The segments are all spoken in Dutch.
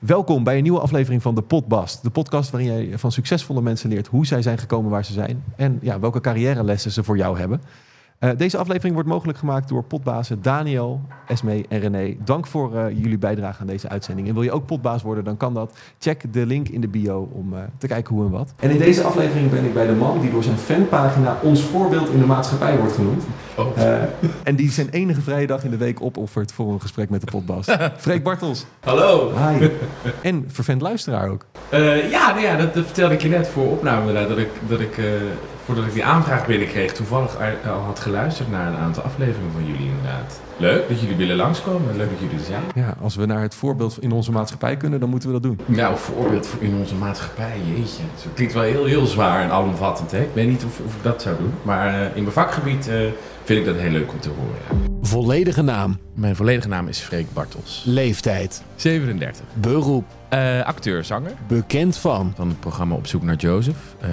Welkom bij een nieuwe aflevering van de Podbast. De podcast waarin jij van succesvolle mensen leert hoe zij zijn gekomen waar ze zijn. En ja, welke carrière ze voor jou hebben. Uh, deze aflevering wordt mogelijk gemaakt door potbazen Daniel, Esme en René. Dank voor uh, jullie bijdrage aan deze uitzending. En wil je ook potbaas worden, dan kan dat. Check de link in de bio om uh, te kijken hoe en wat. En in deze aflevering ben ik bij de man die door zijn fanpagina ons voorbeeld in de maatschappij wordt genoemd. Oh. en die zijn enige vrije dag in de week opoffert voor een gesprek met de potbaas. Freek Bartels. Hallo. Hi. En vervent luisteraar ook. ja, nou ja dat, dat, vertelde ik je net voor opname. Dat ik, dat ik voordat ik die aanvraag binnenkreeg, toevallig al had geluisterd naar een aantal afleveringen van jullie inderdaad. Leuk dat jullie willen langskomen. Leuk dat jullie er zijn. Ja, als we naar het voorbeeld in onze maatschappij kunnen, dan moeten we dat doen. Nou, voorbeeld in onze maatschappij, jeetje. Het klinkt wel heel, heel zwaar en alomvattend. Hè? Ik weet niet of, of ik dat zou doen. Maar uh, in mijn vakgebied uh, vind ik dat heel leuk om te horen. Volledige naam? Mijn volledige naam is Freek Bartels. Leeftijd? 37. Beroep? Uh, acteur, zanger. Bekend van? Van het programma Op zoek naar Joseph. Ehm,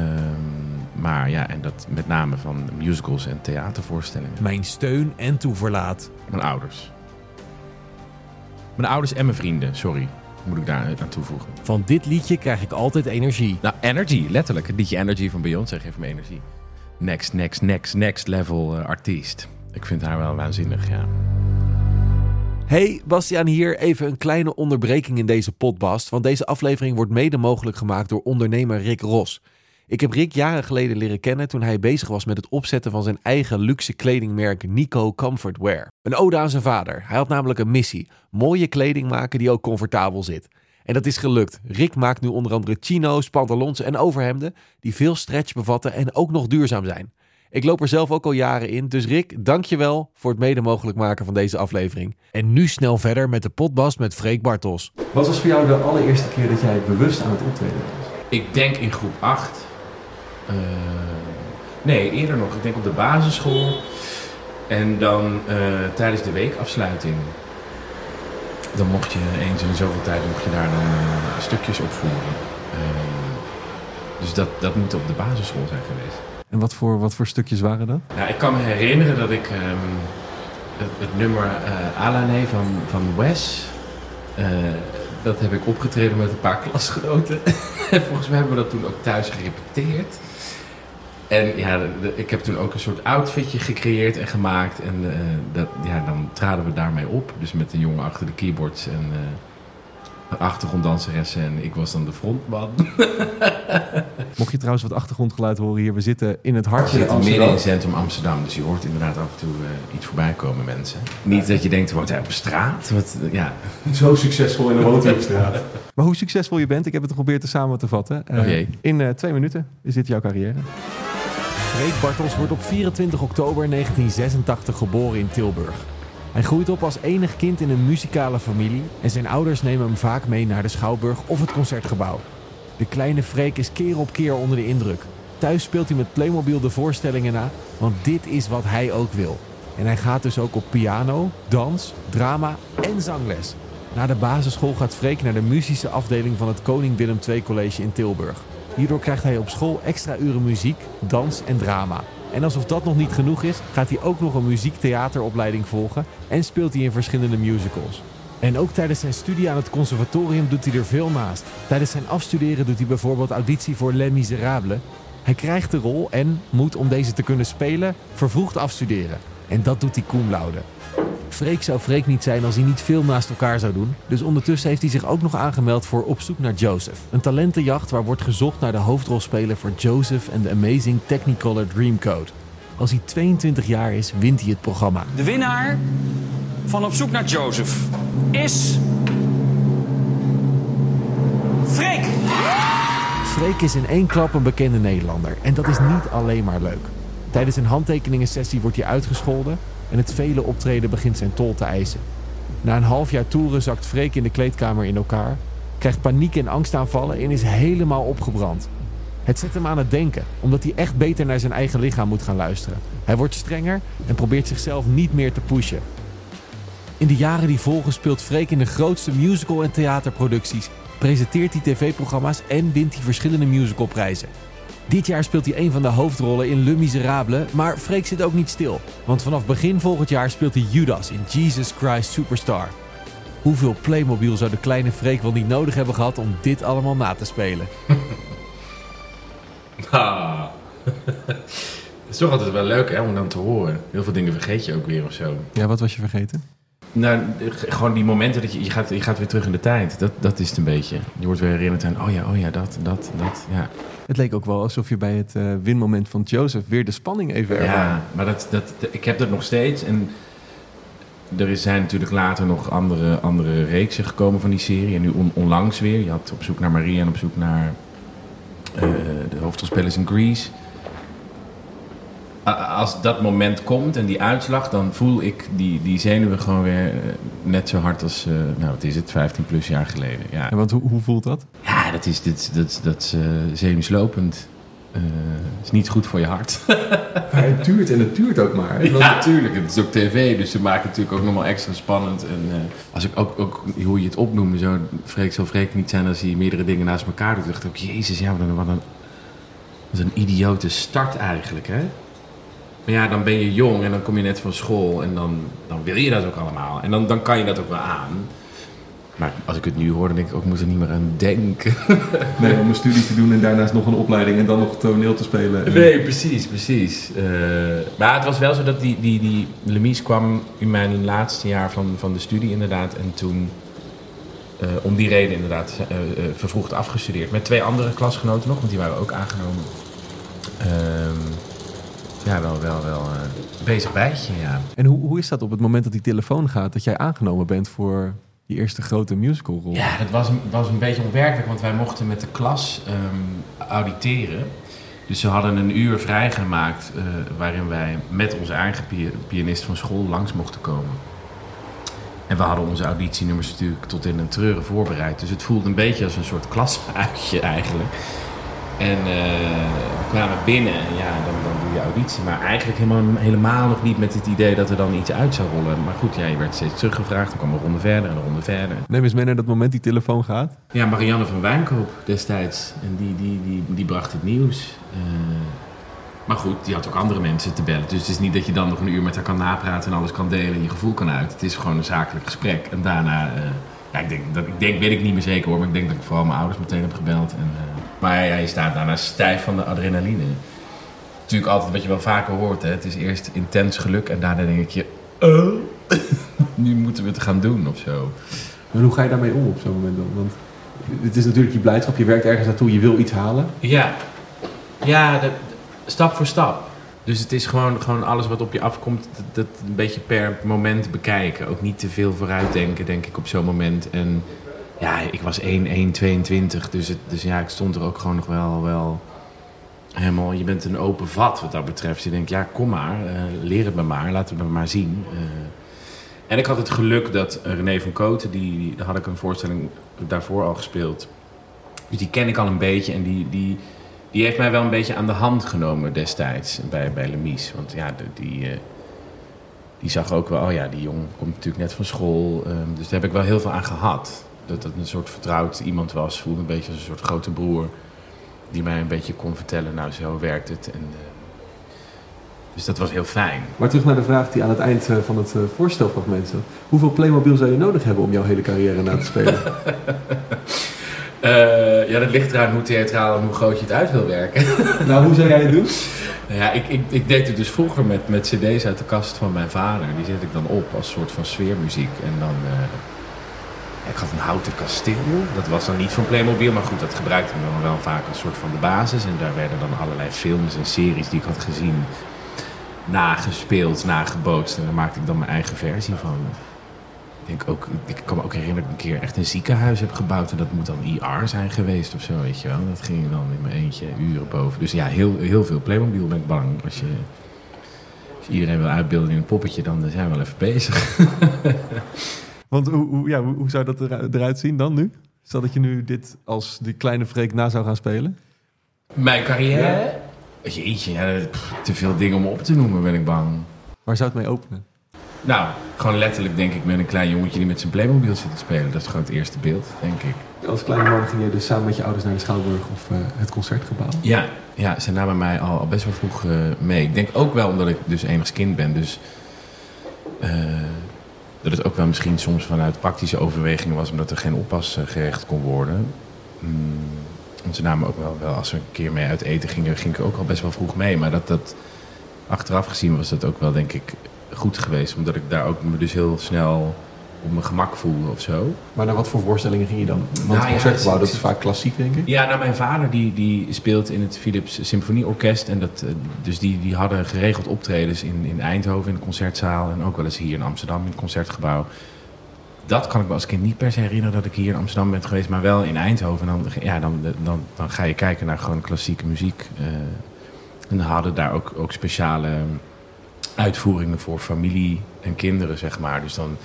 maar ja, en dat met name van musicals en theatervoorstellingen. Mijn steun en toeverlaat. Mijn ouders. Mijn ouders en mijn vrienden, sorry. Moet ik daar aan toevoegen. Van dit liedje krijg ik altijd energie. Nou, energy, letterlijk. Het liedje Energy van Beyoncé geeft me energie. Next, next, next, next level uh, artiest. Ik vind haar wel waanzinnig, ja. Hey, Bastiaan hier. Even een kleine onderbreking in deze podcast. Want deze aflevering wordt mede mogelijk gemaakt door ondernemer Rick Ros. Ik heb Rick jaren geleden leren kennen toen hij bezig was met het opzetten van zijn eigen luxe kledingmerk Nico Comfortwear. Een ode aan zijn vader. Hij had namelijk een missie: mooie kleding maken die ook comfortabel zit. En dat is gelukt. Rick maakt nu onder andere chino's, pantalons en overhemden die veel stretch bevatten en ook nog duurzaam zijn. Ik loop er zelf ook al jaren in, dus Rick, dankjewel voor het mede mogelijk maken van deze aflevering. En nu snel verder met de potbast met Freek Bartels. Wat was voor jou de allereerste keer dat jij bewust aan het optreden was? Ik denk in groep 8 uh, nee, eerder nog. Ik denk op de basisschool. En dan uh, tijdens de weekafsluiting. Dan mocht je eens in zoveel tijd mocht je daar dan uh, stukjes opvoeren. dus dat, dat moet op de basisschool zijn geweest. En wat voor, wat voor stukjes waren dat? Nou, ik kan me herinneren dat ik um, het, het, nummer uh, Alane van, van Wes... dat heb ik opgetreden met een paar klasgenoten. Volgens mij hebben we dat toen ook thuis gerepeteerd. En ja, ik heb toen ook een soort outfitje gecreëerd en gemaakt. En uh, dat, ja, dan traden we daarmee op. Dus met een jongen achter de keyboards en uh, achtergronddanseressen. En ik was dan de frontman. Mocht je trouwens wat achtergrondgeluid horen hier. We zitten in het hartje van Amsterdam. midden in het centrum Amsterdam. Dus je hoort inderdaad af en toe uh, iets voorbij komen mensen. Niet dat je denkt, wordt hij op straat? Wat, ja. Zo succesvol in de woont op straat. maar hoe succesvol je bent, ik heb het geprobeerd te samen te vatten. Uh, in twee minuten is dit jouw carrière. Freek Bartels wordt op 24 oktober 1986 geboren in Tilburg. Hij groeit op als enig kind in een muzikale familie en zijn ouders nemen hem vaak mee naar de Schouwburg of het concertgebouw. De kleine Freek is keer op keer onder de indruk. Thuis speelt hij met Playmobil de voorstellingen na, want dit is wat hij ook wil. En hij gaat dus ook op piano, dans, drama en zangles. Na de basisschool gaat Freek naar de muzische afdeling van het Koning Willem II College in Tilburg. Hierdoor krijgt hij op school extra uren muziek, dans en drama. En alsof dat nog niet genoeg is, gaat hij ook nog een muziektheateropleiding volgen en speelt hij in verschillende musicals. En ook tijdens zijn studie aan het conservatorium doet hij er veel naast. Tijdens zijn afstuderen doet hij bijvoorbeeld auditie voor Les Miserables. Hij krijgt de rol en moet om deze te kunnen spelen vervroegd afstuderen. En dat doet hij cum. Freek zou Freek niet zijn als hij niet veel naast elkaar zou doen. Dus ondertussen heeft hij zich ook nog aangemeld voor Op zoek naar Joseph. Een talentenjacht waar wordt gezocht naar de hoofdrolspeler voor Joseph en de Amazing Technicolor Dreamcode. Als hij 22 jaar is, wint hij het programma. De winnaar van Op zoek naar Joseph is. Freek! Freek is in één klap een bekende Nederlander. En dat is niet alleen maar leuk. Tijdens een handtekeningen sessie wordt hij uitgescholden en het vele optreden begint zijn tol te eisen. Na een half jaar toeren zakt Freek in de kleedkamer in elkaar, krijgt paniek en angstaanvallen en is helemaal opgebrand. Het zet hem aan het denken, omdat hij echt beter naar zijn eigen lichaam moet gaan luisteren. Hij wordt strenger en probeert zichzelf niet meer te pushen. In de jaren die volgen speelt Freek in de grootste musical- en theaterproducties, presenteert hij tv-programma's en wint hij verschillende musicalprijzen. Dit jaar speelt hij een van de hoofdrollen in Le Miserable, maar Freek zit ook niet stil. Want vanaf begin volgend jaar speelt hij Judas in Jesus Christ Superstar. Hoeveel Playmobil zou de kleine Freek wel niet nodig hebben gehad om dit allemaal na te spelen? Ah. Het is toch altijd wel leuk hè, om dan te horen. Heel veel dingen vergeet je ook weer of zo. Ja, wat was je vergeten? Nou, gewoon die momenten dat je, je, gaat, je gaat weer terug in de tijd. Dat, dat is het een beetje. Je wordt weer herinnerd aan, oh ja, oh ja, dat, dat, dat. Ja, Het leek ook wel alsof je bij het eh, winmoment van Joseph weer de spanning even ervaar. ja maar dat, dat, ik heb dat nog steeds. En er is- zijn natuurlijk later nog andere, andere reeksen gekomen van die serie. En nu on- onlangs weer. Je had op zoek naar Maria en op zoek naar eh, de hoofdrolspelers in Grease. Als dat moment komt en die uitslag, dan voel ik die, die zenuwen gewoon weer eh, net zo hard als, eh, nou wat is het, 15 plus jaar geleden. Ja, want hoe, hoe voelt dat? ja dat is, dat, dat, dat is eh, zenuwslopend. Eh, is niet goed voor je hart. Maar het duurt en het duurt ook maar. Ja, natuurlijk. Het is ook tv, dus ze maken het natuurlijk ook nog wel extra spannend. En eh, als ik ook, ook hoe je het opnoemde, zo vreek zal vreek niet zijn als hij meerdere dingen naast elkaar doet. dacht ik ook, jezus, ja, wat een, wat een, wat een idiote start eigenlijk, hè? Maar ja, dan ben je jong en dan kom je net van school en dan, dan wil je dat ook allemaal. En dan, dan kan je dat ook wel aan. Maar als ik het nu hoor, dan denk ik ook, ik moet er niet meer aan denken. Nee, om een studie te doen en daarnaast nog een opleiding en dan nog toneel te spelen. Nee, precies, precies. Eh, maar het was wel zo dat die, die, die Lemies kwam in mijn laatste jaar van, van de studie inderdaad. En toen, eh, om die reden inderdaad, eh, vervroegd afgestudeerd. Met twee andere klasgenoten nog, want die waren ook aangenomen. Ehm, ja, wel, wel, wel eh, bezig bijtje, ja. En hoe, hoe is dat op het moment dat die telefoon gaat, dat jij aangenomen bent voor die eerste grote musicalrol? Ja, dat was, een- was een beetje onwerkelijk, want wij mochten met de klas ehm, auditeren. Dus ze hadden een uur vrijgemaakt eh, waarin wij met onze eigen pi- pianist van school langs mochten komen. En we hadden onze auditienummers natuurlijk tot in een treuren voorbereid. Dus het voelde een beetje als een soort klasuitje eigenlijk. En eh, we kwamen binnen en ja, dan, dan auditie. Maar eigenlijk helemaal, helemaal nog niet met het idee dat er dan iets uit zou rollen. Maar goed, ja, je werd steeds teruggevraagd. Dan kwam een ronde verder en een ronde verder. Neem eens mee naar dat moment die telefoon gaat. Ja, Marianne van Wijnkoop destijds. En die, die, die, die bracht het nieuws. Eh, maar goed, die had ook andere mensen te bellen. Dus het is niet dat je dan nog een uur met haar kan napraten en alles kan delen en je gevoel kan uit. Het is gewoon een zakelijk gesprek. En daarna, eh, ja, ik denk, dat, ik denk, weet ik niet meer zeker hoor, maar ik denk dat ik vooral mijn ouders meteen heb gebeld. En, eh, maar ja, je staat daarna stijf van de adrenaline. Natuurlijk altijd wat je wel vaker hoort, hè. Het is eerst intens geluk en daarna denk je, oh, nu moeten we het gaan doen of zo. Maar hoe ga je daarmee om op zo'n moment dan? Want het is natuurlijk je blijdschap, je werkt ergens naartoe, je wil iets halen. Ja, ja dat, stap voor stap. Dus het is gewoon, gewoon alles wat op je afkomt, dat, dat een beetje per moment bekijken. Ook niet te veel vooruitdenken, denk ik, op zo'n moment. En ja, ik was 1, 1, 22, dus, het, dus ja, ik stond er ook gewoon nog wel, wel helemaal... Je bent een open vat wat dat betreft. Je denkt, ja, kom maar, eh, leer het me maar, laat het me maar zien. Eh, en ik had het geluk dat eh, René van Kooten, die, had ik een voorstelling daarvoor al gespeeld. Dus die ken ik al een beetje en die, die, die heeft mij wel een beetje aan de hand genomen destijds bij, bij Lemies. Want ja, die, die zag ook wel, oh ja, die jongen komt natuurlijk net van school. ehm, dus daar heb ik wel heel veel aan gehad. Dat dat een soort vertrouwd iemand was, voelde een beetje als een soort grote broer. Die mij een beetje kon vertellen, nou zo werkt het. En, eh, dus dat was heel fijn. Maar terug naar de vraag die aan het eind eh, van het eh, voorstelfragment zat. Hoeveel Playmobil zou je nodig hebben om jouw hele carrière na te spelen? Ja, dat ligt eraan hoe theatraal en hoe groot je het uit wil werken. nou, hoe zou jij het doen? Nou ja, ik, ik, ik deed het dus vroeger met, met cd's uit de kast van mijn vader. Die zet ik dan op als soort van sfeermuziek. En dan... ik had een houten kasteel. Dat was dan niet van Playmobil, maar goed, dat gebruikte ik dan wel vaak als soort van de basis. En daar werden dan allerlei films en series die ik had gezien nagespeeld, nagebootst. En daar maakte ik dan mijn eigen versie van. Ik, denk ook, ik kan me ook herinneren dat ik een keer echt een ziekenhuis heb gebouwd. En dat moet dan IR zijn geweest of zo, weet je wel. Dat ging dan in mijn eentje uren boven. Dus ja, heel, heel veel Playmobil ben ik bang. Als je, als je iedereen wil uitbeelden in een poppetje, dan zijn we wel even bezig. Want hoe, hoe, ja, hoe, hoe zou dat eruit, eruit zien dan nu? Stel dat je nu dit als die kleine freak na zou gaan spelen. Mijn carrière? Jeetje, ja, pff, te veel dingen om op te noemen ben ik bang. Waar zou het mee openen? Nou, gewoon letterlijk denk ik met een klein jongetje die met zijn Playmobil zit te spelen. Dat is gewoon het eerste beeld, denk ik. Als kleine man ging je dus samen met je ouders naar de Schouwburg of eh, het Concertgebouw. Ja, ja ze namen mij al, al best wel vroeg eh, mee. Ik denk ook wel omdat ik dus enigszins kind ben. Dus eh, dat het ook wel misschien soms vanuit praktische overwegingen was, omdat er geen oppas eh, gerecht kon worden. Mm, ze namen ook wel, wel, als we een keer mee uit eten gingen, ging ik ook al best wel vroeg mee. Maar dat, dat achteraf gezien was dat ook wel, denk ik, goed geweest. Omdat ik daar ook me dus heel snel op mijn gemak voelde of zo. Maar naar wat voor voorstellingen ging je dan? Want Nou concertgebouw, dat is vaak klassiek, denk ik. Ja, nou, mijn vader die, die speelt in het Philips Symfonieorkest. En dat, eh, dus die, die hadden geregeld optredens in, in Eindhoven in de concertzaal. En ook wel eens hier in Amsterdam in het concertgebouw. Dat kan ik me als kind niet per se herinneren dat ik hier in Amsterdam ben geweest. Maar wel in Eindhoven. En dan, ja, dan, dan, dan ga je kijken naar gewoon klassieke muziek. eh. en dan hadden daar ook, ook speciale uitvoeringen voor familie en kinderen, zeg maar. Dus dan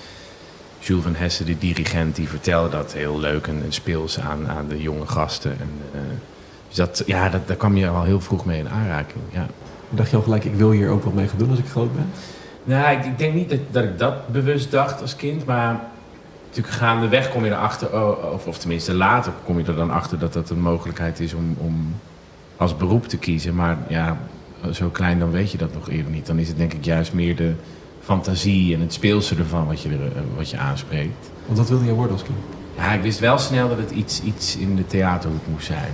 Jules van Hessen, de dirigent, die vertelde dat heel leuk en, en speels aan, aan de jonge gasten. En, eh, dus dat, ja, dat, daar kwam je al heel vroeg mee in aanraking. Ja. Dacht je al gelijk, ik wil hier ook wat mee gaan doen als ik groot ben? Nou, ik, ik denk niet dat, dat ik dat bewust dacht als kind, maar natuurlijk gaandeweg kom je erachter, oh, of, of tenminste later kom je er dan achter dat dat een mogelijkheid is om, om als beroep te kiezen. Maar ja, zo klein dan weet je dat nog eerder niet. Dan is het denk ik juist meer de fantasie en het speelse ervan wat je, er, eh, wat je aanspreekt. Want wat wilde jij worden als kind? Ja, ik wist wel snel dat het iets, iets in de theaterhoek moest zijn.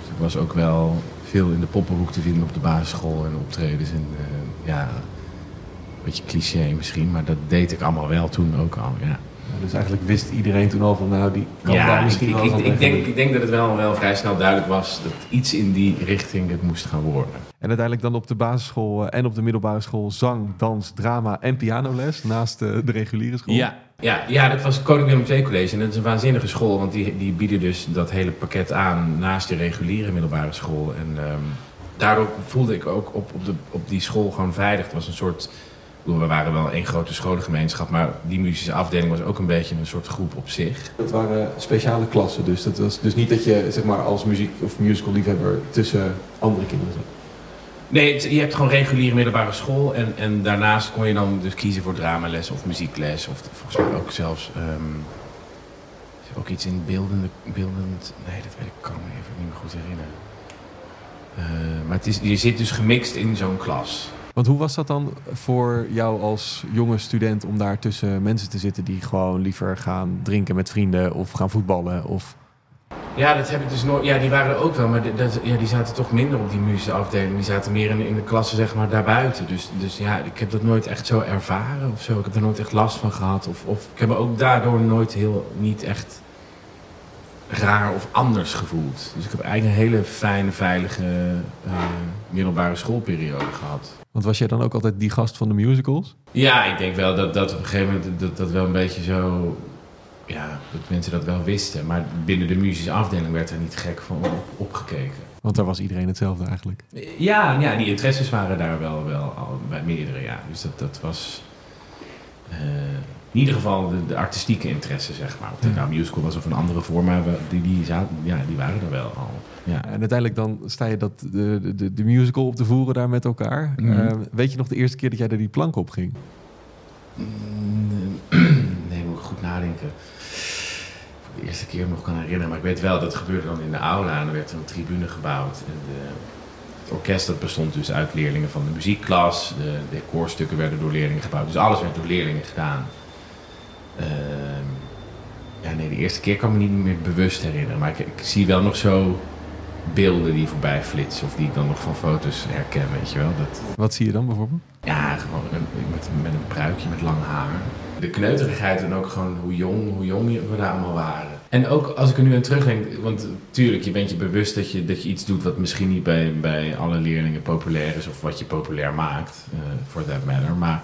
Dus ik was ook wel veel in de poppenhoek te vinden op de basisschool en optredens. En eh, ja, een beetje cliché misschien, maar dat deed ik allemaal wel toen ook al. Ja, dus eigenlijk wist iedereen toen al van, nou, die kan ja daar ik, misschien ik, wel ik, ik denk, ik denk dat het wel, wel vrij snel duidelijk was dat iets in die richting het moest gaan worden. En uiteindelijk dan op de basisschool eh, en op de middelbare school zang, dans, drama en pianoles naast eh, de reguliere school. Ja, ja, ja, dat was het Koning Willem II College. En dat is een waanzinnige school, want die, die bieden dus dat hele pakket aan naast de reguliere middelbare school. En ehm, daardoor voelde ik ook op, op, de, op die school gewoon veilig. Het was een soort, we waren wel één grote scholengemeenschap, maar die muzische afdeling was ook een beetje een soort groep op zich. Dat waren speciale klassen, dus dat was dus niet dat je zeg maar als muziek of musical liefhebber tussen andere kinderen zat. Nee, het- je hebt gewoon reguliere middelbare school. En, en daarnaast kon je dan dus kiezen voor dramales of muziekles. Of volgens mij ook zelfs... is er ook iets in beeldende, beeldend... Nee, dat weet ik, kan me even niet meer goed herinneren. Eh, maar het is, je zit dus gemixt in zo'n klas. Want hoe was dat dan voor jou als jonge student om daar tussen mensen te zitten die gewoon liever gaan drinken met vrienden of gaan voetballen? Of... Ja, dat heb ik dus nooit... Ja, die waren er ook wel, maar dat, ja, die zaten toch minder op die muzische afdeling. Die zaten meer in, in de klasse, zeg maar, daarbuiten. Dus, dus ja, ik heb dat nooit echt zo ervaren of zo. Ik heb er nooit echt last van gehad. Of, of ik heb me ook daardoor nooit heel... Niet echt raar of anders gevoeld. Dus ik heb eigenlijk een hele fijne, veilige eh, middelbare schoolperiode gehad. Want was jij dan ook altijd die gast van de musicals? Ja, ik denk wel dat, dat op een gegeven moment dat, dat wel een beetje zo... Ja, dat mensen dat wel wisten. Maar binnen de muzische afdeling werd er niet gek van op, opgekeken. Want daar was iedereen hetzelfde eigenlijk. Ja, ja, die interesses waren daar wel, wel al bij meerdere, ja. Dus dat, dat was eh, in ieder geval de, de artistieke interesse, zeg maar. Of het nou musical was of een andere vorm, maar we- die, die, zaten, ja, die waren er wel al. Ja. En uiteindelijk dan sta je dat, de, de, de musical op te voeren daar met elkaar. Mhm. Eh, weet je nog de eerste keer dat jij er die plank op ging? Mm, Nee, moet ik goed nadenken. De eerste keer nog kan herinneren. Maar ik weet wel, dat gebeurde dan in de aula. En er werd een tribune gebouwd. En de, het orkest dat bestond dus uit leerlingen van de muziekklas. De decorstukken werden door leerlingen gebouwd. Dus alles werd door leerlingen gedaan. Ehm, ja, nee, de eerste keer kan ik me niet meer bewust herinneren. Maar ik, ik zie wel nog zo beelden die voorbij flitsen. Of die ik dan nog van foto's herken, weet je wel. Dat, Wat zie je dan bijvoorbeeld? ja, gewoon een- met, met een pruikje met lang haar. De kneuterigheid en ook gewoon hoe jong, hoe jong we daar allemaal waren. En ook als ik er nu aan terugdenk, want tuurlijk, je bent je bewust dat je, dat je iets doet wat misschien niet bij, bij alle leerlingen populair is of wat je populair maakt, voor that matter. Maar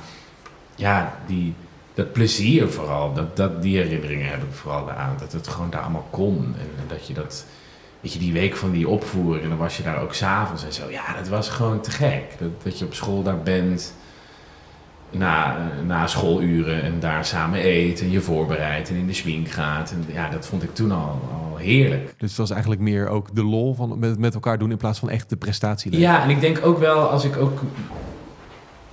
ja, die, dat plezier vooral, dat, dat, die herinneringen heb ik vooral aan. Dat het gewoon daar allemaal kon en, dat je dat weet je, die week van die opvoering en dan was je daar ook s'avonds en zo. Ja, dat was gewoon te gek. Dat, dat je op school daar bent na, na schooluren en daar samen eet en je voorbereidt en in de swing gaat. En ja, dat vond ik toen al, al heerlijk. Dus het was eigenlijk meer ook de lol van met, met elkaar doen in plaats van echt de prestatie. Ja, en ik denk ook wel als ik ook